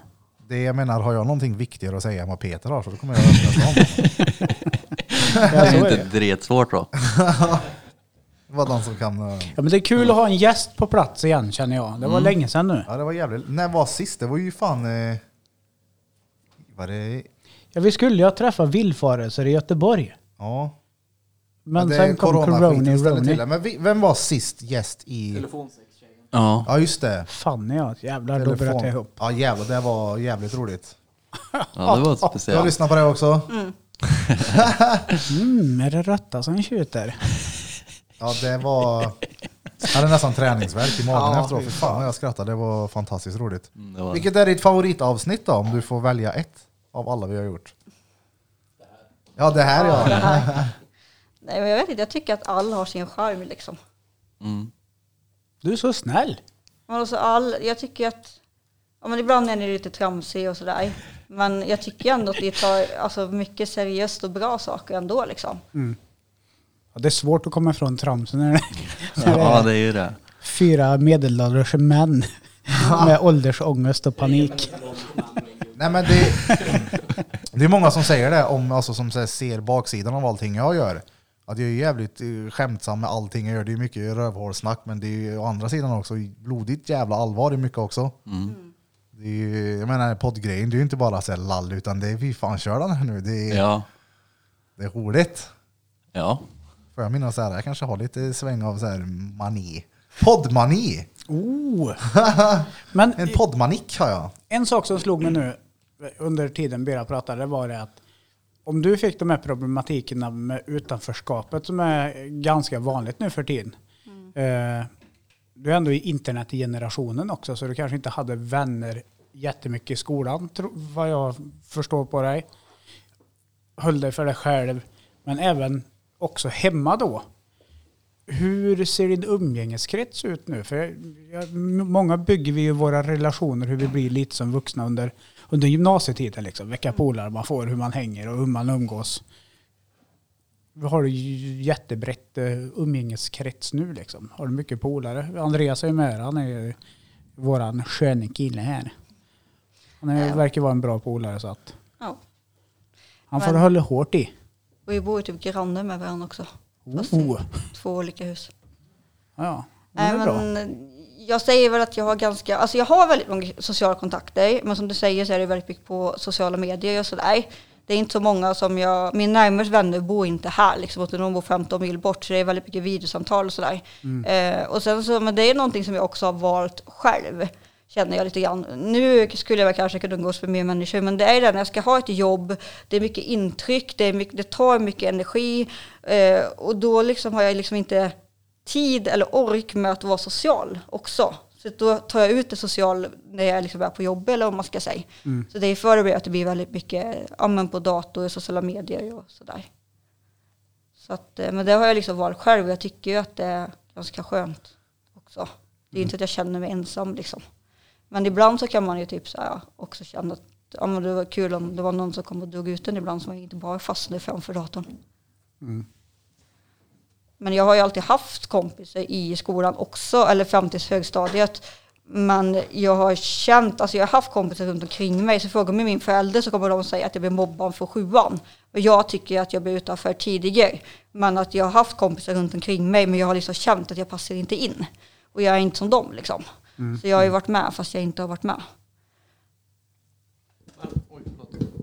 Speaker 1: Det jag menar, har jag någonting viktigare att säga än vad Peter har så då kommer jag att om.
Speaker 4: Det är inte
Speaker 3: det.
Speaker 4: dretsvårt då.
Speaker 1: Var den som kan... eh,
Speaker 3: ja men det är kul att ha en gäst på plats igen känner jag. Det var
Speaker 1: Mm.
Speaker 3: länge sedan nu.
Speaker 1: Ja det var jävligt. När var sist? Det var ju fan... Eh, var det...
Speaker 3: Ja, vi skulle ju ha träffat villfarelser i Göteborg.
Speaker 1: Ja.
Speaker 3: Men
Speaker 1: det
Speaker 3: sen kom Coroni
Speaker 1: ställde till det. Men vi, vem var sist gäst i...
Speaker 4: Ja.
Speaker 1: Ja just det.
Speaker 3: Fanny ja, jävlar då bröt jag ihop.
Speaker 1: Ja jävlar, det var jävligt roligt.
Speaker 4: ja, det var
Speaker 1: Jag
Speaker 4: speciellt.
Speaker 1: lyssnade på det också.
Speaker 3: Mm, är det råtta som tjuter?
Speaker 1: Ja, det var... Jag hade nästan träningsvärk i magen
Speaker 3: Ja,
Speaker 1: efteråt.
Speaker 3: fy
Speaker 1: För fan jag skrattade. Det var fantastiskt roligt.
Speaker 4: Mm, det var-
Speaker 1: Vilket är ditt favoritavsnitt då? Om du får välja ett av alla vi har gjort. Ja, det här ja.
Speaker 2: Det här. Nej, men jag vet inte. Jag tycker att alla har sin charm liksom.
Speaker 4: Mm.
Speaker 3: Du är så snäll.
Speaker 2: Men alltså all, jag tycker att, ja, men ibland är ni lite tramsiga och sådär. Men jag tycker ändå att ni tar alltså, mycket seriöst och bra saker ändå liksom.
Speaker 3: Ja, det är svårt att komma ifrån tramsen när det
Speaker 4: Ja,
Speaker 3: är
Speaker 4: det är ju det.
Speaker 3: fyra medelålders män med åldersångest och panik.
Speaker 1: Nej, men det, det är många som säger det, om, alltså, som så här, ser baksidan av allting jag gör. Att jag är jävligt eh, skämtsam med allting jag gör. Det är mycket rövhålsnack, men det är ju å andra sidan också blodigt jävla allvar i mycket också.
Speaker 4: Mm.
Speaker 1: Det är ju, jag menar poddgrejen, det är ju inte bara så här lall, utan det är fy fan kör den här nu. Det är,
Speaker 4: Ja.
Speaker 1: det är roligt.
Speaker 4: Ja.
Speaker 1: Får jag minnas så här, jag kanske har lite sväng av så här mani. Poddmani!
Speaker 3: Oh. Men
Speaker 1: En poddmanik har jag.
Speaker 3: en sak som slog mig nu under tiden Bera pratade var det att om du fick de här problematikerna med utanförskapet som är ganska vanligt nu för tiden. Eh, du är ändå i internetgenerationen också så du kanske inte hade vänner jättemycket i skolan vad jag förstår på dig. Höll dig för dig själv men även också hemma då. Hur ser din umgängeskrets ut nu? För jag, många bygger vi ju våra relationer hur vi blir lite som vuxna under, under gymnasietiden. Liksom. Vilka polare man får, hur man hänger och hur man umgås. Vi har ju jättebrett eh, umgängeskrets nu liksom. Har du mycket polare? Andreas är ju med han är ju våran sköne kille här. Han är,
Speaker 2: Ja.
Speaker 3: verkar vara en bra polare så att
Speaker 2: Ja.
Speaker 3: han får
Speaker 2: Men-
Speaker 3: hålla hårt i.
Speaker 2: Och vi bor ju typ grannar med varandra också. Fast
Speaker 3: Oh.
Speaker 2: Två olika hus.
Speaker 3: Ja, det är
Speaker 2: Nej,
Speaker 3: bra.
Speaker 2: Jag säger väl att jag har ganska, alltså jag har väldigt många sociala kontakter, men som du säger så är det väldigt mycket på sociala medier och sådär. Det är inte så många som jag, min närmaste vänner bor inte här liksom, utan de bor 15 mil bort, så det är väldigt mycket videosamtal och sådär. Eh, och sen så, men det är någonting som jag också har valt själv, känner jag lite grann. Nu skulle jag väl kanske kunna umgås med mer människor, men det är det när jag ska ha ett jobb, det är mycket intryck, det, är mycket, det tar mycket energi, eh, och då liksom har jag liksom inte tid eller ork med att vara social också. Så då tar jag ut det social när jag liksom är på jobb eller om man ska säga. Så det är det att det blir väldigt mycket ja, på dator, sociala medier och sådär. Så att, eh, men det har jag liksom valt själv och jag tycker ju att det är ganska skönt också. Det är inte att jag känner mig ensam liksom. Men ibland så kan man ju typ så här också känna att ja, det var kul om det var någon som kom och drog ut den ibland så man inte bara fastnade framför datorn. Men jag har ju alltid haft kompisar i skolan också, eller fram till högstadiet. Men jag har känt, alltså jag har haft kompisar runt omkring mig, så frågar mig min förälder så kommer de säga att jag blir mobbad för sjuan. Och jag tycker att jag blev utanför tidigare. Men att jag har haft kompisar runt omkring mig, men jag har liksom känt att jag passar inte in. Och jag är inte som dem liksom. Så jag har ju varit med fast jag inte har varit med.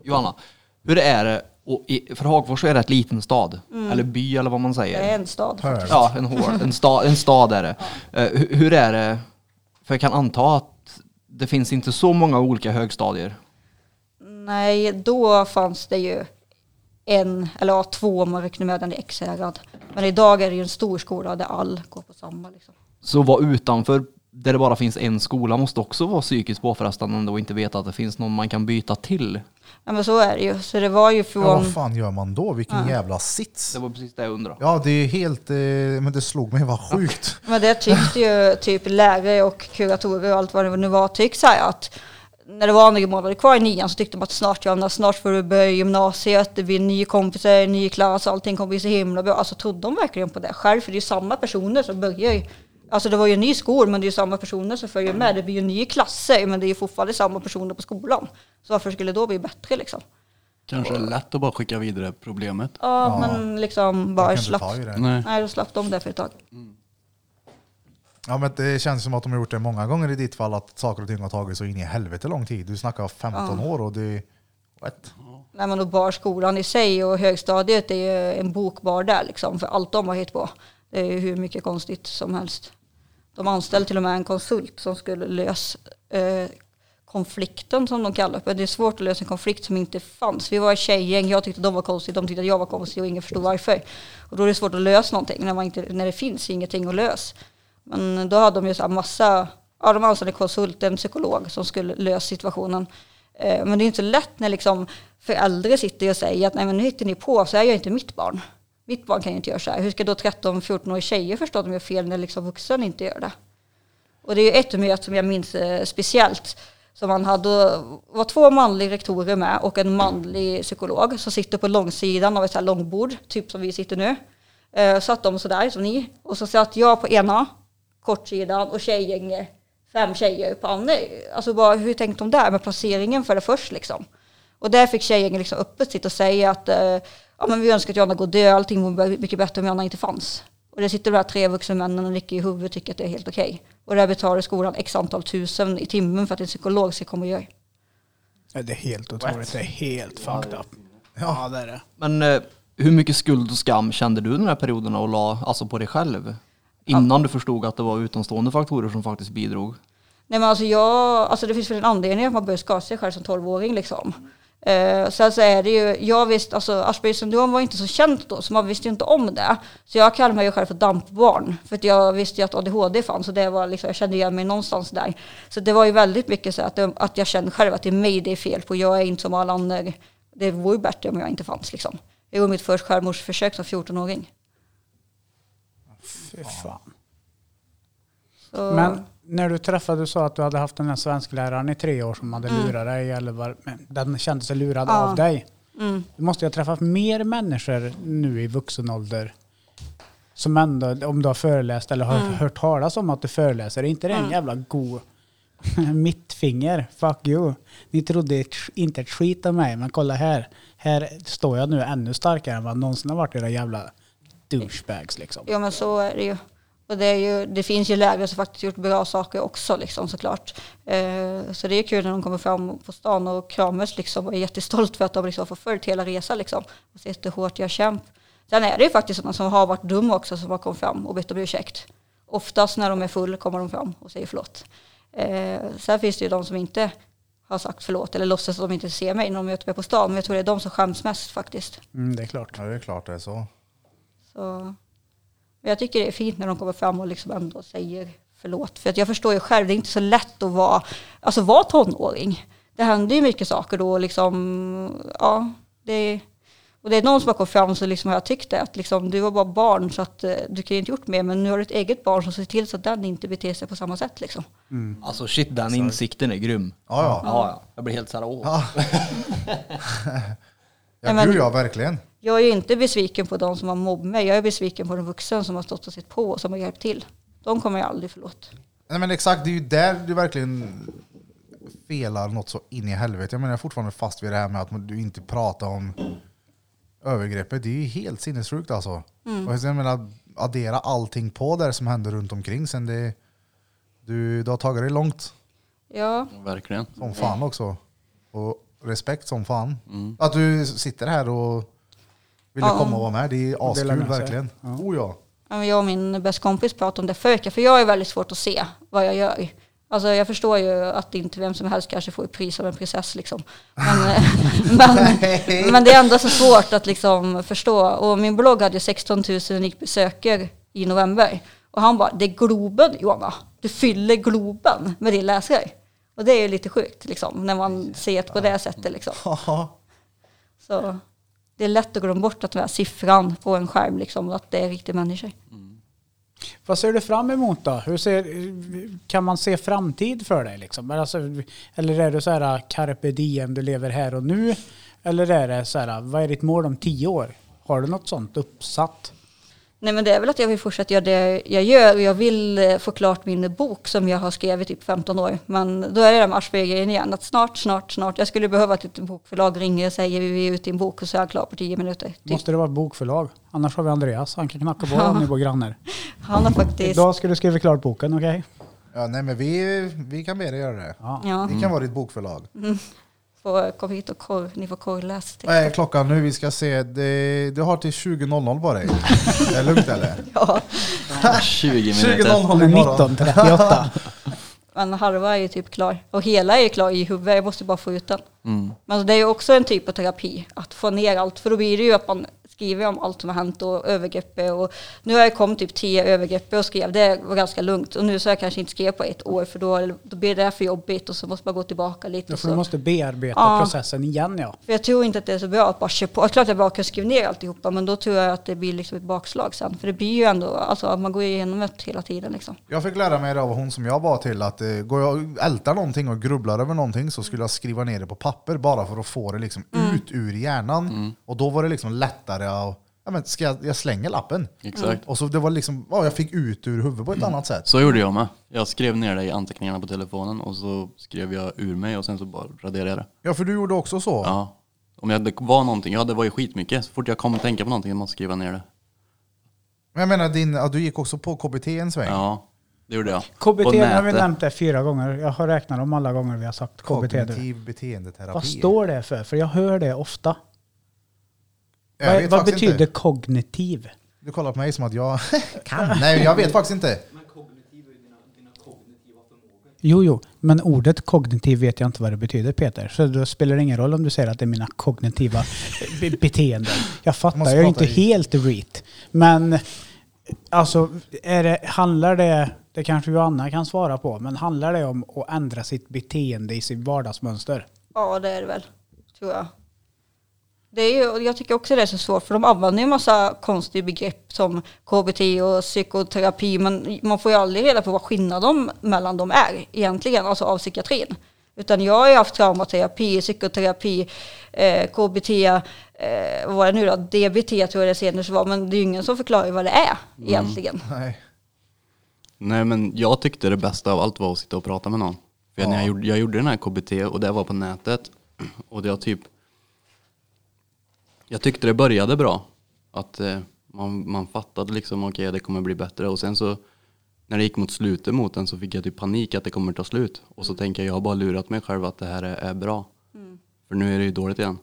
Speaker 6: Johanna, hur är det? Och i, för Hagfors så är det ett liten stad, eller by eller vad man
Speaker 2: Det är
Speaker 6: säger.
Speaker 2: en stad.
Speaker 1: Hör.
Speaker 6: Ja, en, hård, en, sta, en stad är det. Eh, hu- hur är det? För jag kan anta att det finns inte så många olika högstadier.
Speaker 2: Nej, då fanns det ju en, eller ja, två om man räknar med den i Ekshärad. Men idag är det ju en stor skola där all går på samma. Liksom.
Speaker 6: Så vara utanför där det bara finns en skola måste också vara psykiskt påfrestande och inte veta att det finns någon man kan byta till.
Speaker 2: Ja, men så är det ju. Så det var ju
Speaker 1: Ja,
Speaker 2: från...
Speaker 1: vad fan gör man då? Vilken jävla sits.
Speaker 6: Det var precis det jag undrade.
Speaker 1: Ja, det är helt... Eh, men det slog mig, vad sjukt.
Speaker 2: Men det tyckte ju typ lärare och kuratorer och allt vad det nu var tyckte så här att när det var några månader kvar i nian så tyckte de att snart Johanna, snart får du börja gymnasiet, det blir nya kompisar, ny klass, allting kommer bli så himla bra. Alltså trodde de verkligen på det själv? För det är ju samma personer som börjar. Alltså det var ju en ny skol men det är ju samma personer som följer med. Det blir ju nya klasser men det är ju fortfarande samma personer på skolan. Så varför skulle det då bli bättre liksom?
Speaker 4: Kanske är lätt att bara skicka vidare problemet.
Speaker 2: Ja, men liksom bara slapp.
Speaker 4: Nej.
Speaker 2: Nej, slapp de det för ett tag.
Speaker 1: Ja, men det känns som att de har gjort det många gånger i ditt fall, att saker och ting har tagit så in i helvete lång tid. Du snackar 15 år och det... What?
Speaker 2: Nej men och bara skolan i sig och högstadiet är ju en bokbar där liksom för allt de har hittat på. Det är ju hur mycket konstigt som helst. De anställde till och med en konsult som skulle lösa eh, konflikten som de kallar det. Det är svårt att lösa en konflikt som inte fanns. Vi var ett tjejgäng, jag tyckte de var konstiga, de tyckte att jag var konstig och ingen förstod varför. Och då är det svårt att lösa någonting när, man inte, när det finns ingenting att lösa. Men då hade de ju så här massa, ja de anställde en konsult, en psykolog som skulle lösa situationen. Eh, men det är inte så lätt när liksom föräldrar sitter och säger att nej men nu hittar ni på, så är jag inte mitt barn. Mitt barn kan ju inte göra så här. Hur ska då 13-14-åriga tjejer förstå att de gör fel när liksom vuxen inte gör det? Och det är ju ett möte som jag minns eh, speciellt. Som man hade, det var två manliga rektorer med och en manlig psykolog som sitter på långsidan av ett så här långbord, typ som vi sitter nu. Eh, satt de sådär som ni. Och så satt jag på ena kortsidan och tjejgänget, fem tjejer på andra. Alltså bara, hur tänkte de där med placeringen för det först liksom? Och där fick tjejgänget liksom öppet sitta och säga att eh, ja, men vi önskar att Jonna går död, allting vore mycket bättre om Jonna inte fanns. Och det sitter de här tre vuxna männen och nickar i huvudet och tycker att det är helt okej. Och där betalar skolan x antal tusen i timmen för att en psykolog ska komma och göra.
Speaker 3: Ja, Det är helt otroligt. Det är helt fucked up. Ja, det är det.
Speaker 6: Men eh, hur mycket skuld och skam kände du den här perioden och la alltså på dig själv? Innan du förstod att det var utomstående faktorer som faktiskt bidrog?
Speaker 2: Nej men alltså jag, alltså det finns väl en anledning att man börjar skada sig själv som 12-åring liksom. Eh, sen så är det ju, jag visste, alltså Aspergers syndrom var inte så känt då, så man visste ju inte om det. Så jag kallar mig ju själv för dampbarn, för att jag visste ju att ADHD fanns, och det var liksom, jag kände igen mig någonstans där. Så det var ju väldigt mycket så att, det, att jag kände själv att det är mig det är fel på, jag är inte som alla andra. Det vore ju bättre om jag inte fanns liksom. Jag gjorde mitt första självmordsförsök som 14-åring.
Speaker 3: Fy fan.
Speaker 2: Så,
Speaker 3: Men när du träffade, du sa att du hade haft den här svenskläraren i tre år som hade
Speaker 2: Mm.
Speaker 3: lurat dig, eller var, den kände sig lurad
Speaker 2: Ja.
Speaker 3: av dig.
Speaker 2: mm.
Speaker 3: Du måste ju ha träffat mer människor nu i vuxen ålder som ändå, om du har föreläst eller har
Speaker 2: Mm.
Speaker 3: hört talas om att du föreläser, är inte det en jävla god mittfinger? Fuck you. Ni trodde inte ett skit om mig, men kolla här. Här står jag nu ännu starkare än vad någonsin har varit era jävla douchebags liksom.
Speaker 2: Ja men så är det ju. Och det, är ju, det finns ju lärare som faktiskt gjort bra saker också liksom såklart. Eh, så det är kul när de kommer fram på stan och kramas liksom och är jättestolt för att de liksom har förföljt hela resan liksom. Och sett hur hårt jag kämp. Sen är det ju faktiskt sådana som har varit dumma också som har kommit fram och bett om ursäkt. Oftast när de är full kommer de fram och säger förlåt. Eh, sen finns det ju de som inte har sagt förlåt eller låtsas att de inte ser mig när de möter mig på stan. Men jag tror det är de som skäms mest faktiskt.
Speaker 3: Mm, det är klart.
Speaker 1: Ja, det är klart det är så.
Speaker 2: Så, men jag tycker det är fint när de kommer fram och liksom ändå säger förlåt. För att jag förstår ju själv, det är inte så lätt att vara, alltså vara tonåring. Det händer ju mycket saker då liksom, ja, det Och det är någon som har kommit fram så liksom har jag tyckt det, att liksom, du var bara barn så att eh, du kan ju inte gjort mer, men nu har du ett eget barn som ser till så att den inte beter sig på samma sätt liksom.
Speaker 6: Alltså shit, den insikten är grym.
Speaker 1: Ja, ja.
Speaker 6: Ja, ja. Jag blir helt såhär, åh.
Speaker 1: Ja,
Speaker 2: Ja, men-
Speaker 1: gud ja, verkligen.
Speaker 2: Jag är ju inte besviken på de som har mobbat mig, jag är besviken på de vuxna som har stått och sett på och som har hjälpt till. De kommer jag aldrig förlåt.
Speaker 1: Nej men exakt, det är ju där du verkligen felar något så in i helvete. Jag menar jag är fortfarande fast vid det här med att du inte pratar om övergreppet. Det är ju helt sinnessjukt alltså. Och jag menar, addera allting på där som händer runt omkring sen det... Du, du har tagit dig långt
Speaker 2: Ja,
Speaker 4: Verkligen.
Speaker 1: som fan också. Och respekt som fan. Att du sitter här och ville
Speaker 2: Ja.
Speaker 1: komma och vara med, det är askul verkligen. Oh ja.
Speaker 2: Ja, men Jag och min bästa kompis pratade om det veckan, för jag är väldigt svårt att se vad jag gör. Alltså jag förstår ju att inte vem som helst kanske får pris av en prinsess liksom. Men, men, men det är ändå så svårt att liksom förstå. Och min blogg hade 16 000 unikt besökare i november. Och han bara, det är Globen Johanna. Du fyller Globen med din läsare. Och det är ju lite sjukt liksom, när man ser det på det sättet liksom. Så det är lätt att glömma bort att den här siffran på en skärm, liksom, att det är riktiga människor. Mm.
Speaker 3: Vad ser du fram emot då? Hur ser, kan man se framtid för dig? Liksom? Alltså, eller är du så här carpe diem, du lever här och nu? Eller är det så här, vad är ditt mål om tio år? Har du något sånt uppsatt?
Speaker 2: Nej men det är väl att jag vill fortsätta göra det jag gör och jag vill eh, få klart min bok som jag har skrivit i typ 15 år. Men då är det den Aschberg-grejen igen, att snart, snart, snart. Jag skulle behöva att ett bokförlag ringer och säger vi är ute i en bok och så är jag klar på 10 minuter. Typ.
Speaker 3: Måste det vara ett bokförlag? Annars har vi Andreas, han kan knacka på om ni bor grannar.
Speaker 2: Han har faktiskt,
Speaker 3: Idag ska du skriva klart boken, okej?
Speaker 1: ja nej men vi, vi kan be dig göra det.
Speaker 3: Ja.
Speaker 2: ja,
Speaker 1: Vi kan vara ditt bokförlag.
Speaker 2: Komma hit och korv, ni får korvläsa. Typ.
Speaker 1: Vad är klockan nu? Vi ska se. Det, du har till 20.00 på dig. är det lugnt eller?
Speaker 2: Ja,
Speaker 4: 20 minuter.
Speaker 1: 20.00 imorgon.
Speaker 3: 1938.
Speaker 2: men halva är ju typ klar. Och hela är ju klar i huvudet, jag måste bara få ut den.
Speaker 4: Mm.
Speaker 2: Men det är ju också en typ av terapi, att få ner allt. För då blir det ju att man skriver om allt som har hänt och övergrepp. Och nu har jag kommit typ tio övergrepp och skrev, det var ganska lugnt. Och nu så har jag kanske inte skrivit på ett år för då, då blir det för jobbigt och så måste man gå tillbaka lite.
Speaker 3: Ja, för du måste bearbeta
Speaker 2: Ja.
Speaker 3: processen igen ja.
Speaker 2: För jag tror inte att det är så bra att bara köra på. Klart jag bara kan skriva ner alltihopa men då tror jag att det blir liksom ett bakslag sen. För det blir ju ändå, alltså att man går igenom det hela tiden liksom.
Speaker 1: Jag fick lära mig det av hon som jag var till att eh, går jag och ältar någonting och grubblar över någonting så skulle jag skriva ner det på papper bara för att få det liksom ut ur hjärnan. Och då var det liksom lättare att, ja men ska jag, jag slänger lappen.
Speaker 4: Exakt.
Speaker 1: Och så det var liksom, ja, jag fick ut ur huvudet på ett annat sätt.
Speaker 4: Så gjorde jag med. Jag skrev ner det i anteckningarna på telefonen och så skrev jag ur mig och sen så bara raderade jag det.
Speaker 1: Ja för du gjorde också så.
Speaker 4: Ja. Om jag, det var någonting, ja det var ju skitmycket. Så fort jag kom att tänka på någonting, jag måste skriva ner det.
Speaker 1: Men jag menar, din, ja, du gick också på KBT en sväng.
Speaker 4: Ja, det gjorde jag.
Speaker 3: KBT har vi
Speaker 4: nätet.
Speaker 3: nämnt det fyra gånger. Jag har räknat dem alla gånger vi har sagt KBT.
Speaker 1: Kognitiv beteendeterapi.
Speaker 3: Vad står det för? För jag hör det ofta. Vad vad betyder
Speaker 1: Inte.
Speaker 3: kognitiv?
Speaker 1: Du kollar på mig som att jag kan. Nej, jag vet faktiskt inte.
Speaker 3: Jo, jo, men ordet kognitiv vet jag inte vad det betyder Peter. Så då spelar det ingen roll om du säger att det är mina kognitiva be- beteenden. Jag fattar, jag är inte
Speaker 1: i-
Speaker 3: helt reet. Men alltså, är det, handlar det, det kanske Joanna kan svara på, men handlar det om att ändra sitt beteende i sitt vardagsmönster?
Speaker 2: Ja, det är det väl, tror jag. Det är ju, jag tycker också det är så svårt, för de använder ju en massa konstiga begrepp som KBT och psykoterapi, men man får ju aldrig reda på vad skillnaden mellan dem är egentligen, alltså av psykiatrin. Utan jag har ju haft traumaterapi, psykoterapi, eh, KBT, eh, vad var det nu då? DBT tror jag det senare var, men det är ju ingen som förklarar vad det är egentligen.
Speaker 1: Nej.
Speaker 4: Nej men jag tyckte det bästa av allt var att sitta och prata med någon. För när jag, gjorde, jag gjorde den här KBT och det var på nätet. Och det var typ... Jag tyckte det började bra. Att eh, man, man fattade liksom okej det kommer bli bättre. Och sen så när det gick mot slutet mot den så fick jag typ panik att det kommer ta slut. Och så tänker jag jag har bara lurat mig själv att det här är, är bra. För nu är det ju dåligt igen.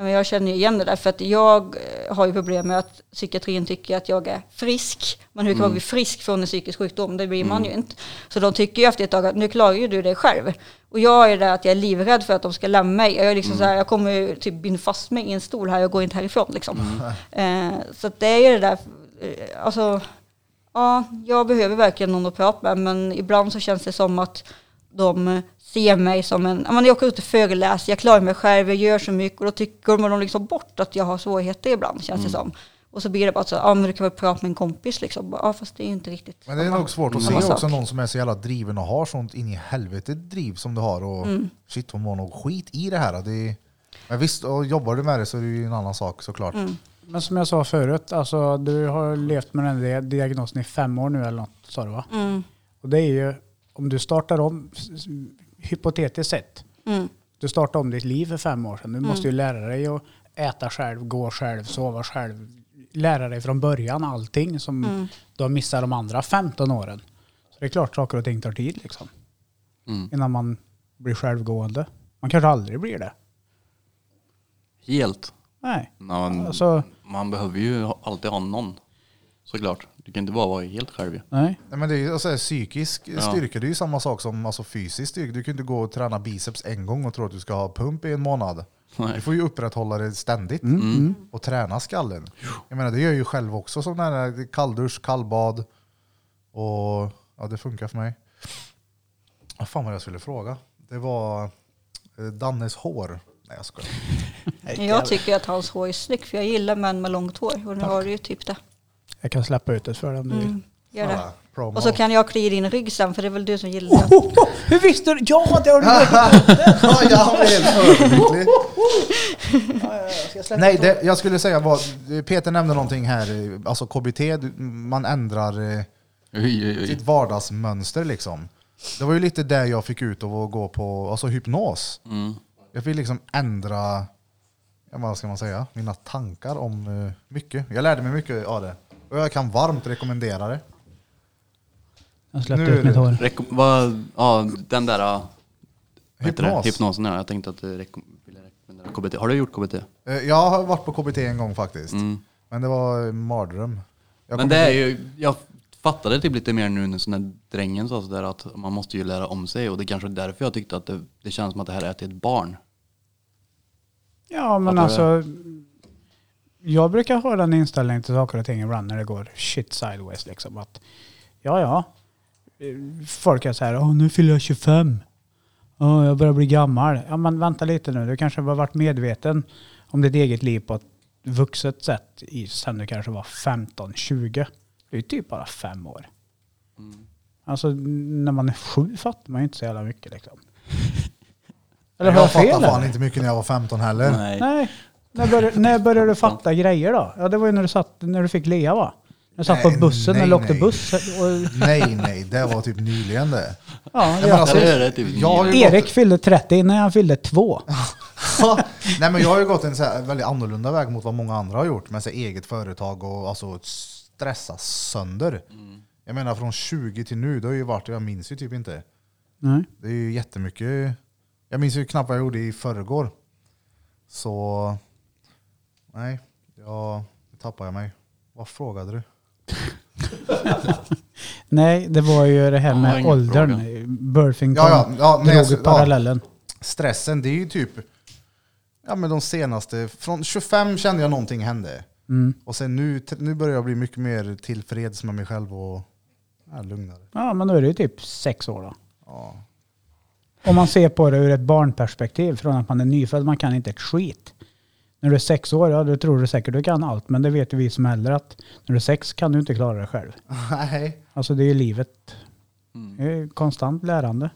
Speaker 2: Men jag känner igen det där för att jag eh, har ju problem med att psykiatrin tycker att jag är frisk. Men hur kan man bli frisk från en psykisk sjukdom? Det blir man ju inte. Så de tycker ju efter ett tag att nu klarar ju du det själv. Och jag är där att jag är livrädd för att de ska lämna mig. Jag, är liksom så här, jag kommer typ binda fast mig i en stol här och går inte härifrån liksom. Eh, så det är ju det där, eh, alltså, ja, jag behöver verkligen någon att prata med men ibland så känns det som att de ser mig som en, jag åker ut och föreläser, jag klarar mig själv, jag gör så mycket och då tycker man liksom bort att jag har svårigheter ibland känns det som. Och så blir det bara så, ja men du kan väl prata med en kompis liksom. Ja fast det är ju inte riktigt
Speaker 1: Men det är nog svårt att se
Speaker 2: samma sak.
Speaker 1: också någon som är så jävla driven och har sånt in i helvete driv som du har. Och
Speaker 2: Mm.
Speaker 1: Shit, hon har nog skit i det här. Det är, men visst, och jobbar du med det så är det ju en annan sak såklart.
Speaker 2: Mm.
Speaker 3: Men som jag sa förut, alltså, du har levt med den där diagnosen i fem år nu eller något sa du va?
Speaker 2: Mm.
Speaker 3: Och det är ju, om du startar om, hypotetiskt sett,
Speaker 2: Mm.
Speaker 3: du startar om ditt liv för fem år sedan. Du måste ju lära dig att äta själv, gå själv, sova själv. Lära dig från början allting som
Speaker 2: Mm.
Speaker 3: du har missat de andra 15 åren. Så det är klart saker och ting tar tid liksom.
Speaker 4: Mm.
Speaker 3: Innan man blir självgående. Man kanske aldrig blir det.
Speaker 4: Helt.
Speaker 3: Nej.
Speaker 4: Man,
Speaker 3: Alltså,
Speaker 4: man behöver ju alltid ha någon. Såklart. Du kan inte bara vara helt själv ju.
Speaker 3: nej.
Speaker 1: Nej, men det är ju alltså, psykisk
Speaker 4: Ja.
Speaker 1: styrka, det är ju samma sak som alltså, fysisk styrka. Du kan ju inte gå och träna biceps en gång och tro att du ska ha pump i en månad. Du
Speaker 4: Nej.
Speaker 1: får ju upprätthålla det ständigt
Speaker 4: Mm.
Speaker 1: och träna skallen. Jag menar, det gör jag ju själv också, som den här kalldusch, kallbad. Och ja, det funkar för mig. Vad fan var det jag skulle fråga? Det var eh, Dannes hår. Nej jag skojar.
Speaker 2: Jag tycker att hans hår är snyggt för jag gillar män med långt hår och nu har du ju typ det.
Speaker 3: Jag kan släppa ut det för dig om du vill.
Speaker 2: Mm. Gör det.
Speaker 1: Ja, promo.
Speaker 2: Och så kan jag klia din rygg sen för det är väl du som gillar det.
Speaker 3: Oh, oh, hur visste du? Ja, det har du
Speaker 1: ja, jag blev helt överlycklig. Nej, det, jag skulle säga vad, Peter nämnde någonting här, alltså KBT, man ändrar eh, sitt vardagsmönster liksom. Det var ju lite det jag fick ut av att gå på alltså hypnos.
Speaker 4: Mm.
Speaker 1: Jag fick liksom ändra, ja, vad ska man säga, mina tankar om eh, mycket. Jag lärde mig mycket av det. Och jag kan varmt rekommendera det.
Speaker 3: Jag släppte
Speaker 1: Nu är
Speaker 3: ut mitt
Speaker 1: det-
Speaker 3: hår.
Speaker 4: Rekom- vad, ja, den där vad heter det?
Speaker 1: Hypnos.
Speaker 4: hypnosen. Ja. Jag tänkte att du ville rekommendera KBT. Har du gjort KBT?
Speaker 1: Eh, Jag har varit på KBT en gång faktiskt.
Speaker 4: Mm.
Speaker 1: Men det var en mardröm. Jag
Speaker 4: Men
Speaker 1: kommer
Speaker 4: det är ju, jag fattade typ lite mer nu när drängen sa sådär att man måste ju lära om sig och det kanske är därför jag tyckte att det, det känns som att det här är till ett barn.
Speaker 3: Ja, men
Speaker 4: Fattar
Speaker 3: alltså. Jag brukar ha den inställningen till saker och ting ibland när det går shit sideways. Liksom. Att, ja, ja. Folk är så här, Åh, nu fyller jag 25. Åh, jag börjar bli gammal. Ja, men vänta lite nu. Du kanske har varit medveten om ditt eget liv på ett vuxet sätt i, sen du kanske var 15, 20. Det är ju typ bara fem år. Alltså när man är sju fattar man ju inte så jävla mycket liksom. Eller
Speaker 1: jag fattade fan
Speaker 3: eller?
Speaker 1: inte mycket när jag var 15 heller.
Speaker 4: Nej.
Speaker 3: Nej. När började, när började du fatta grejer då? Ja, det var ju när du, satt, när du fick Lea va? När du satt på
Speaker 1: Nej,
Speaker 3: bussen, när
Speaker 1: nej,
Speaker 3: du åkte
Speaker 1: nej.
Speaker 3: buss. Och,
Speaker 1: Nej, nej, det var typ nyligen det.
Speaker 3: ja,
Speaker 1: men
Speaker 3: jag,
Speaker 1: alltså,
Speaker 4: det är det typ
Speaker 1: jag har ju
Speaker 3: Erik fyllde 30 innan han fyllde 2.
Speaker 1: Nej men jag har ju gått en så här väldigt annorlunda väg mot vad många andra har gjort med så här eget företag och alltså stressa sönder. Jag menar från 20 till nu, det har ju varit, jag minns ju typ inte.
Speaker 3: Nej.
Speaker 1: Det är ju jättemycket. Jag minns ju knappt vad jag gjorde i förrgår. Så nej, jag nu tappar jag mig. Vad frågade du?
Speaker 3: Nej, det var ju det här
Speaker 4: Ja,
Speaker 3: med
Speaker 4: ingen
Speaker 3: åldern. Birthing
Speaker 1: Ja, ja, ja, nej,
Speaker 3: drog
Speaker 1: alltså,
Speaker 3: ut parallellen.
Speaker 1: Stressen, det är ju typ ja, men de senaste, från 25 kände jag någonting hände.
Speaker 3: Mm.
Speaker 1: Och sen nu, nu börjar jag bli mycket mer tillfreds med mig själv och ja, lugnare.
Speaker 3: Ja, men då är det ju typ sex år då.
Speaker 1: Ja.
Speaker 3: Om man ser på det ur ett barnperspektiv, från att man är nyfödd, man kan inte ett skit. När du är sex år, ja då tror du säkert du kan allt. Men det vet ju vi som äldre att när du är sex kan du inte klara det själv.
Speaker 1: Nej.
Speaker 3: Alltså det är ju livet. Det är konstant lärande.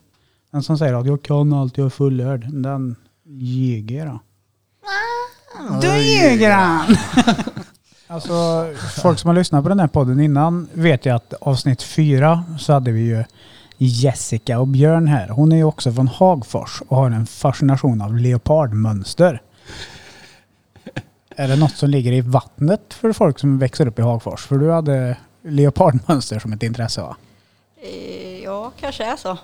Speaker 3: Den som säger att jag kan allt, jag är fullärd, den ljuger då. Då ljuger han! alltså folk som har lyssnat på den här podden innan vet ju att avsnitt fyra så hade vi ju Jessica och Björn här. Hon är ju också från Hagfors och har en fascination av leopardmönster. Är det något som ligger i vattnet för folk som växer upp i Hagfors? För du hade leopardmönster som ett intresse va?
Speaker 2: Eh, Ja, kanske är så.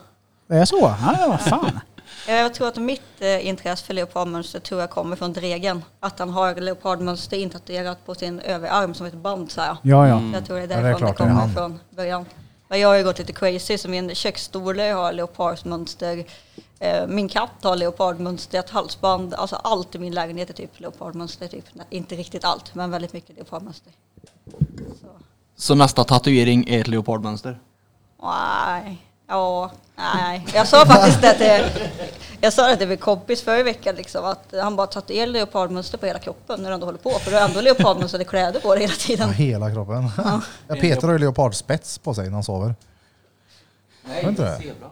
Speaker 3: Det är så? Ja, vad fan.
Speaker 2: Jag tror att mitt eh, intresse för leopardmönster tror jag kommer från Dregen. Att han har leopardmönster intatuerat på sin överarm som ett band så här.
Speaker 3: Ja, ja.
Speaker 2: Jag tror det är
Speaker 1: det är
Speaker 2: därifrån det,
Speaker 1: klart det är
Speaker 2: kommer
Speaker 1: han.
Speaker 2: från början. Men jag har ju gått lite crazy, så min köksstol har leopardmönster. Eh, Min katt har leopardmönster, ett halsband. Alltså allt i min lägenhet är typ leopardmönster. Typ. Nej, Inte riktigt allt, men väldigt mycket leopardmönster. Så.
Speaker 6: Så nästa tatuering är ett leopardmönster?
Speaker 2: Nej, Ja, nej. Jag sa faktiskt det till, jag sa det till min kompis förra veckan liksom, att han bara tatuerar leopardmönster på hela kroppen när du ändå håller på. För du har ändå leopardmönstrade kläder på dig hela
Speaker 1: Ja,
Speaker 2: tiden.
Speaker 1: hela kroppen. Ja, Peter har ju leopardspets på sig när han sover.
Speaker 6: Nej,
Speaker 1: inte det?
Speaker 6: zebra.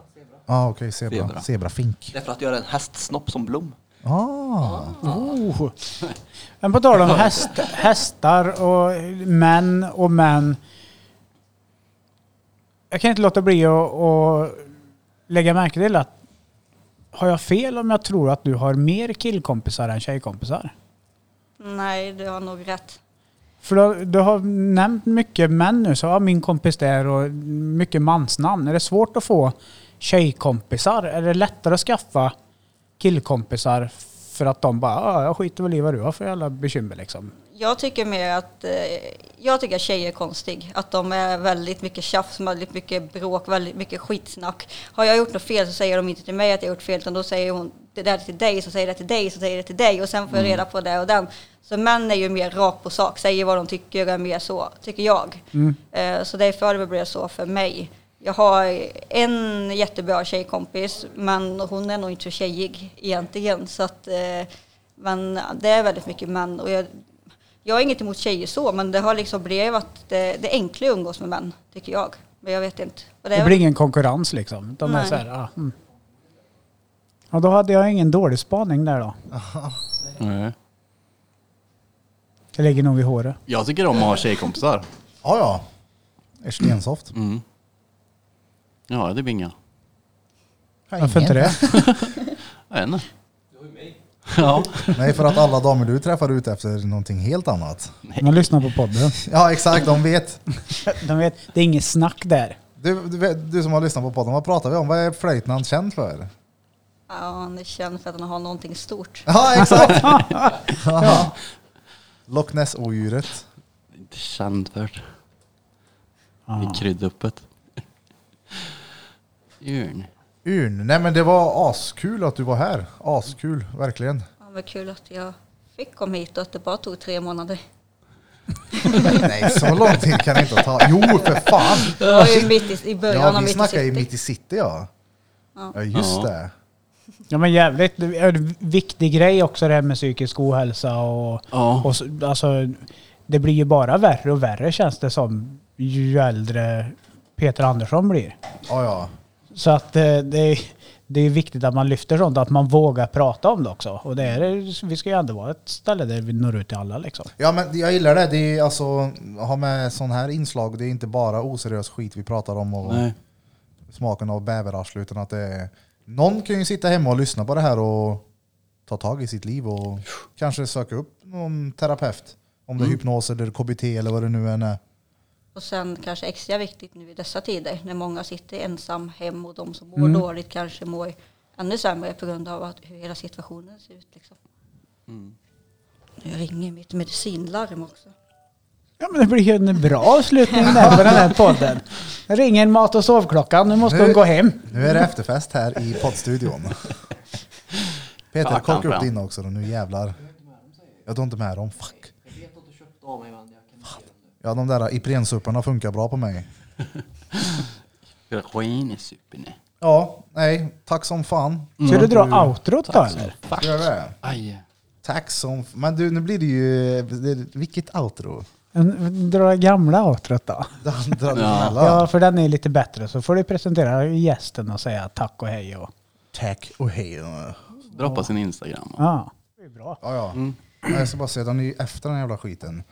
Speaker 1: Ah, okej, zebra.
Speaker 4: Zebra.
Speaker 1: Zebrafink.
Speaker 6: Det är för att göra en hästsnopp som blom.
Speaker 1: Ah.
Speaker 3: Oh. Men på tal om häst, hästar och män och män. Jag kan inte låta bli att, att lägga märke till att har jag fel om jag tror att du har mer killkompisar än tjejkompisar?
Speaker 2: Nej, du har nog rätt.
Speaker 3: För du, du har nämnt mycket män nu, så ja, min kompis där och mycket mansnamn. Är det svårt att få tjejkompisar? Är det lättare att skaffa killkompisar för att de bara, ja, jag skiter väl i vad du har för jävla bekymmer liksom.
Speaker 2: Jag tycker mer att, eh, jag tycker att tjejer är konstig. Att de är väldigt mycket tjafs, väldigt mycket bråk, väldigt mycket skitsnack. Har jag gjort något fel så säger de inte till mig att jag gjort fel, utan då säger hon det där till dig, så säger det till dig, så säger det till dig och sen får jag reda på det och den. Så män är ju mer rakt på sak, säger vad de tycker, är mer så, tycker jag. Eh, så därför blir det så för mig. Jag har en jättebra tjejkompis, men hon är nog inte så tjejig egentligen. Så att, eh, men det är väldigt mycket män. Och jag, jag har inget emot tjejer så, men det har liksom blivit att det, det är enklare att umgås med män, tycker jag. Men jag vet inte. Och det
Speaker 3: Det
Speaker 2: är
Speaker 3: blir ingen konkurrens liksom. De är
Speaker 2: Nej.
Speaker 3: så här, ah, mm. Ja, då hade jag ingen dålig spaning där då.
Speaker 4: Nej.
Speaker 3: Det ligger nog vid håret.
Speaker 4: Jag tycker om att ha tjejkompisar.
Speaker 1: Ja, ja. Det är stensoft.
Speaker 4: Mm. Ja, det blir inga.
Speaker 3: Varför inte det?
Speaker 4: Jag vet inte. Ja.
Speaker 1: Nej, för att alla damer du träffar är ute efter någonting helt annat.
Speaker 3: Man lyssnar på podden.
Speaker 1: Ja, exakt. De vet.
Speaker 3: De vet, det är inget snack där.
Speaker 1: Du, du, vet- du som har lyssnat på podden, vad pratar vi om? Vad är flöjtnant känd för?
Speaker 2: Ja, han är känd för att han har någonting stort.
Speaker 1: Ja, exakt. ja. Loch Ness-odjuret.
Speaker 4: Inte känd för det. I kryddöppet. Urn.
Speaker 1: Urn. Nej men det var askul att du var här. Askul, verkligen.
Speaker 2: Ja, vad kul att jag fick komma hit och att det bara tog tre månader.
Speaker 1: Nej, så lång tid kan det inte ta. Jo, för fan!
Speaker 2: Det var ju mitt i, i början
Speaker 1: Ja,
Speaker 2: av
Speaker 1: vi
Speaker 2: mitt i
Speaker 1: snackar ju
Speaker 2: city.
Speaker 1: mitt i city ja. Ja, just
Speaker 4: Ja.
Speaker 1: det.
Speaker 3: Ja men jävligt det är en viktig grej också det här med psykisk ohälsa och,
Speaker 4: Ja.
Speaker 3: och så- alltså det blir ju bara värre och värre känns det som ju äldre Peter Andersson blir.
Speaker 1: Ja, ja.
Speaker 3: Så att eh, det, är- det är viktigt att man lyfter sånt, att man vågar prata om det också. Och det är, vi ska ju ändå vara ett ställe där vi når ut till alla liksom.
Speaker 1: Ja men jag gillar det. Det är alltså, ha med sån här inslag, det är inte bara oseriös skit vi pratar om och
Speaker 4: Nej.
Speaker 1: smaken av bäverarsle utan att det är... Någon kan ju sitta hemma och lyssna på det här och ta tag i sitt liv och kanske söka upp någon terapeut. Om det är hypnos eller KBT eller vad det nu än är.
Speaker 2: Och sen kanske extra viktigt nu i dessa tider när många sitter ensam hem och de som mår
Speaker 3: Mm.
Speaker 2: dåligt kanske mår ännu sämre på grund av att, hur hela situationen ser ut. Liksom. Nu ringer mitt medicinlarm också.
Speaker 3: Ja men det blir ju en bra avslutning där på den här podden. Ringer en mat och sovklockan, nu måste
Speaker 1: Nu-
Speaker 3: hon gå hem.
Speaker 1: Nu är det efterfest här i poddstudion. Peter,
Speaker 4: Ja, kanske,
Speaker 1: upp
Speaker 4: ja.
Speaker 1: dina också då, nu jävlar. Jag tror inte med dem, fuck.
Speaker 6: Jag vet att du köpte av mig men jag kan inte
Speaker 1: Ja, de där Iprensuparna funkar bra på mig.
Speaker 4: Superne.
Speaker 1: Ja, nej, tack som fan.
Speaker 3: Ska du dra outrot då eller?
Speaker 1: Gör det?
Speaker 4: Aj.
Speaker 1: Tack som f- Men du, nu blir det ju... Det, vilket outro?
Speaker 3: En- Dra gamla outrot då.
Speaker 1: Den
Speaker 4: Ja.
Speaker 3: Ja, för den är lite bättre. Så får du presentera gästen och säga tack och hej och...
Speaker 1: Tack och hej.
Speaker 4: Droppa sin Instagram.
Speaker 3: Ja, det är bra.
Speaker 1: Ja, ja. Nej, Jag ska bara säga, den är ju efter den jävla skiten.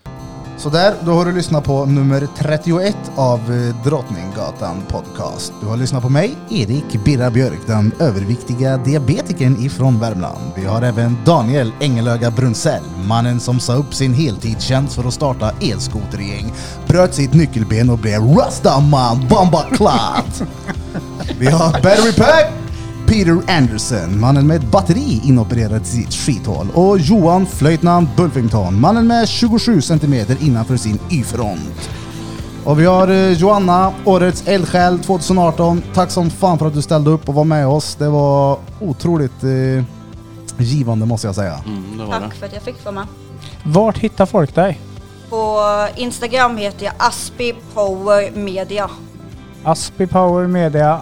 Speaker 1: Så där, då har du lyssnat på nummer 31 av eh, Drottninggatan podcast. Du har lyssnat på mig, Erik Birra Björk, den överviktiga diabetikern ifrån Värmland. Vi har även Daniel Engelöga Brunsell, mannen som sa upp sin heltidstjänst för att starta elskotergäng, bröt sitt nyckelben och blev Rastaman Bomba Clat. Vi har Battery Pack, Peter Anderson, mannen med ett batteri inopererat i sitt skithål. Och Johan Flöjtnant Bulfington, mannen med 27 cm innanför sin Y-front. Och vi har eh, Joanna, årets eldsjäl 2018. Tack som fan för att du ställde upp och var med oss. Det var otroligt eh, givande måste jag säga.
Speaker 4: Mm, det var det.
Speaker 2: Tack för att jag fick vara med.
Speaker 3: Vart hittar folk dig?
Speaker 2: På Instagram heter jag Aspi Power Media.
Speaker 3: Aspi Power Media.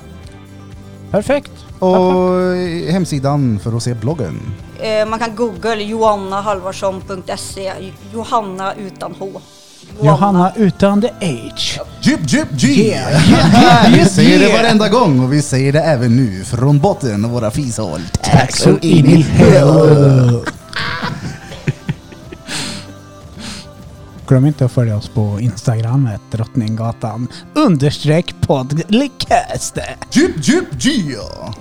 Speaker 3: Perfekt.
Speaker 1: Och hemsidan för att se bloggen.
Speaker 2: Eh, man kan googla johannahalvarsson.se. Johanna utan H.
Speaker 3: Johanna utan the age.
Speaker 1: Djup, djup, djup!
Speaker 3: Yeah.
Speaker 1: vi säger det varenda gång och vi säger det även nu från botten av våra fishål. Tack så in i helvete!
Speaker 3: Glöm inte att följa oss på Instagram, Drottninggatan understreck podcast.
Speaker 1: Djup, djup, djup!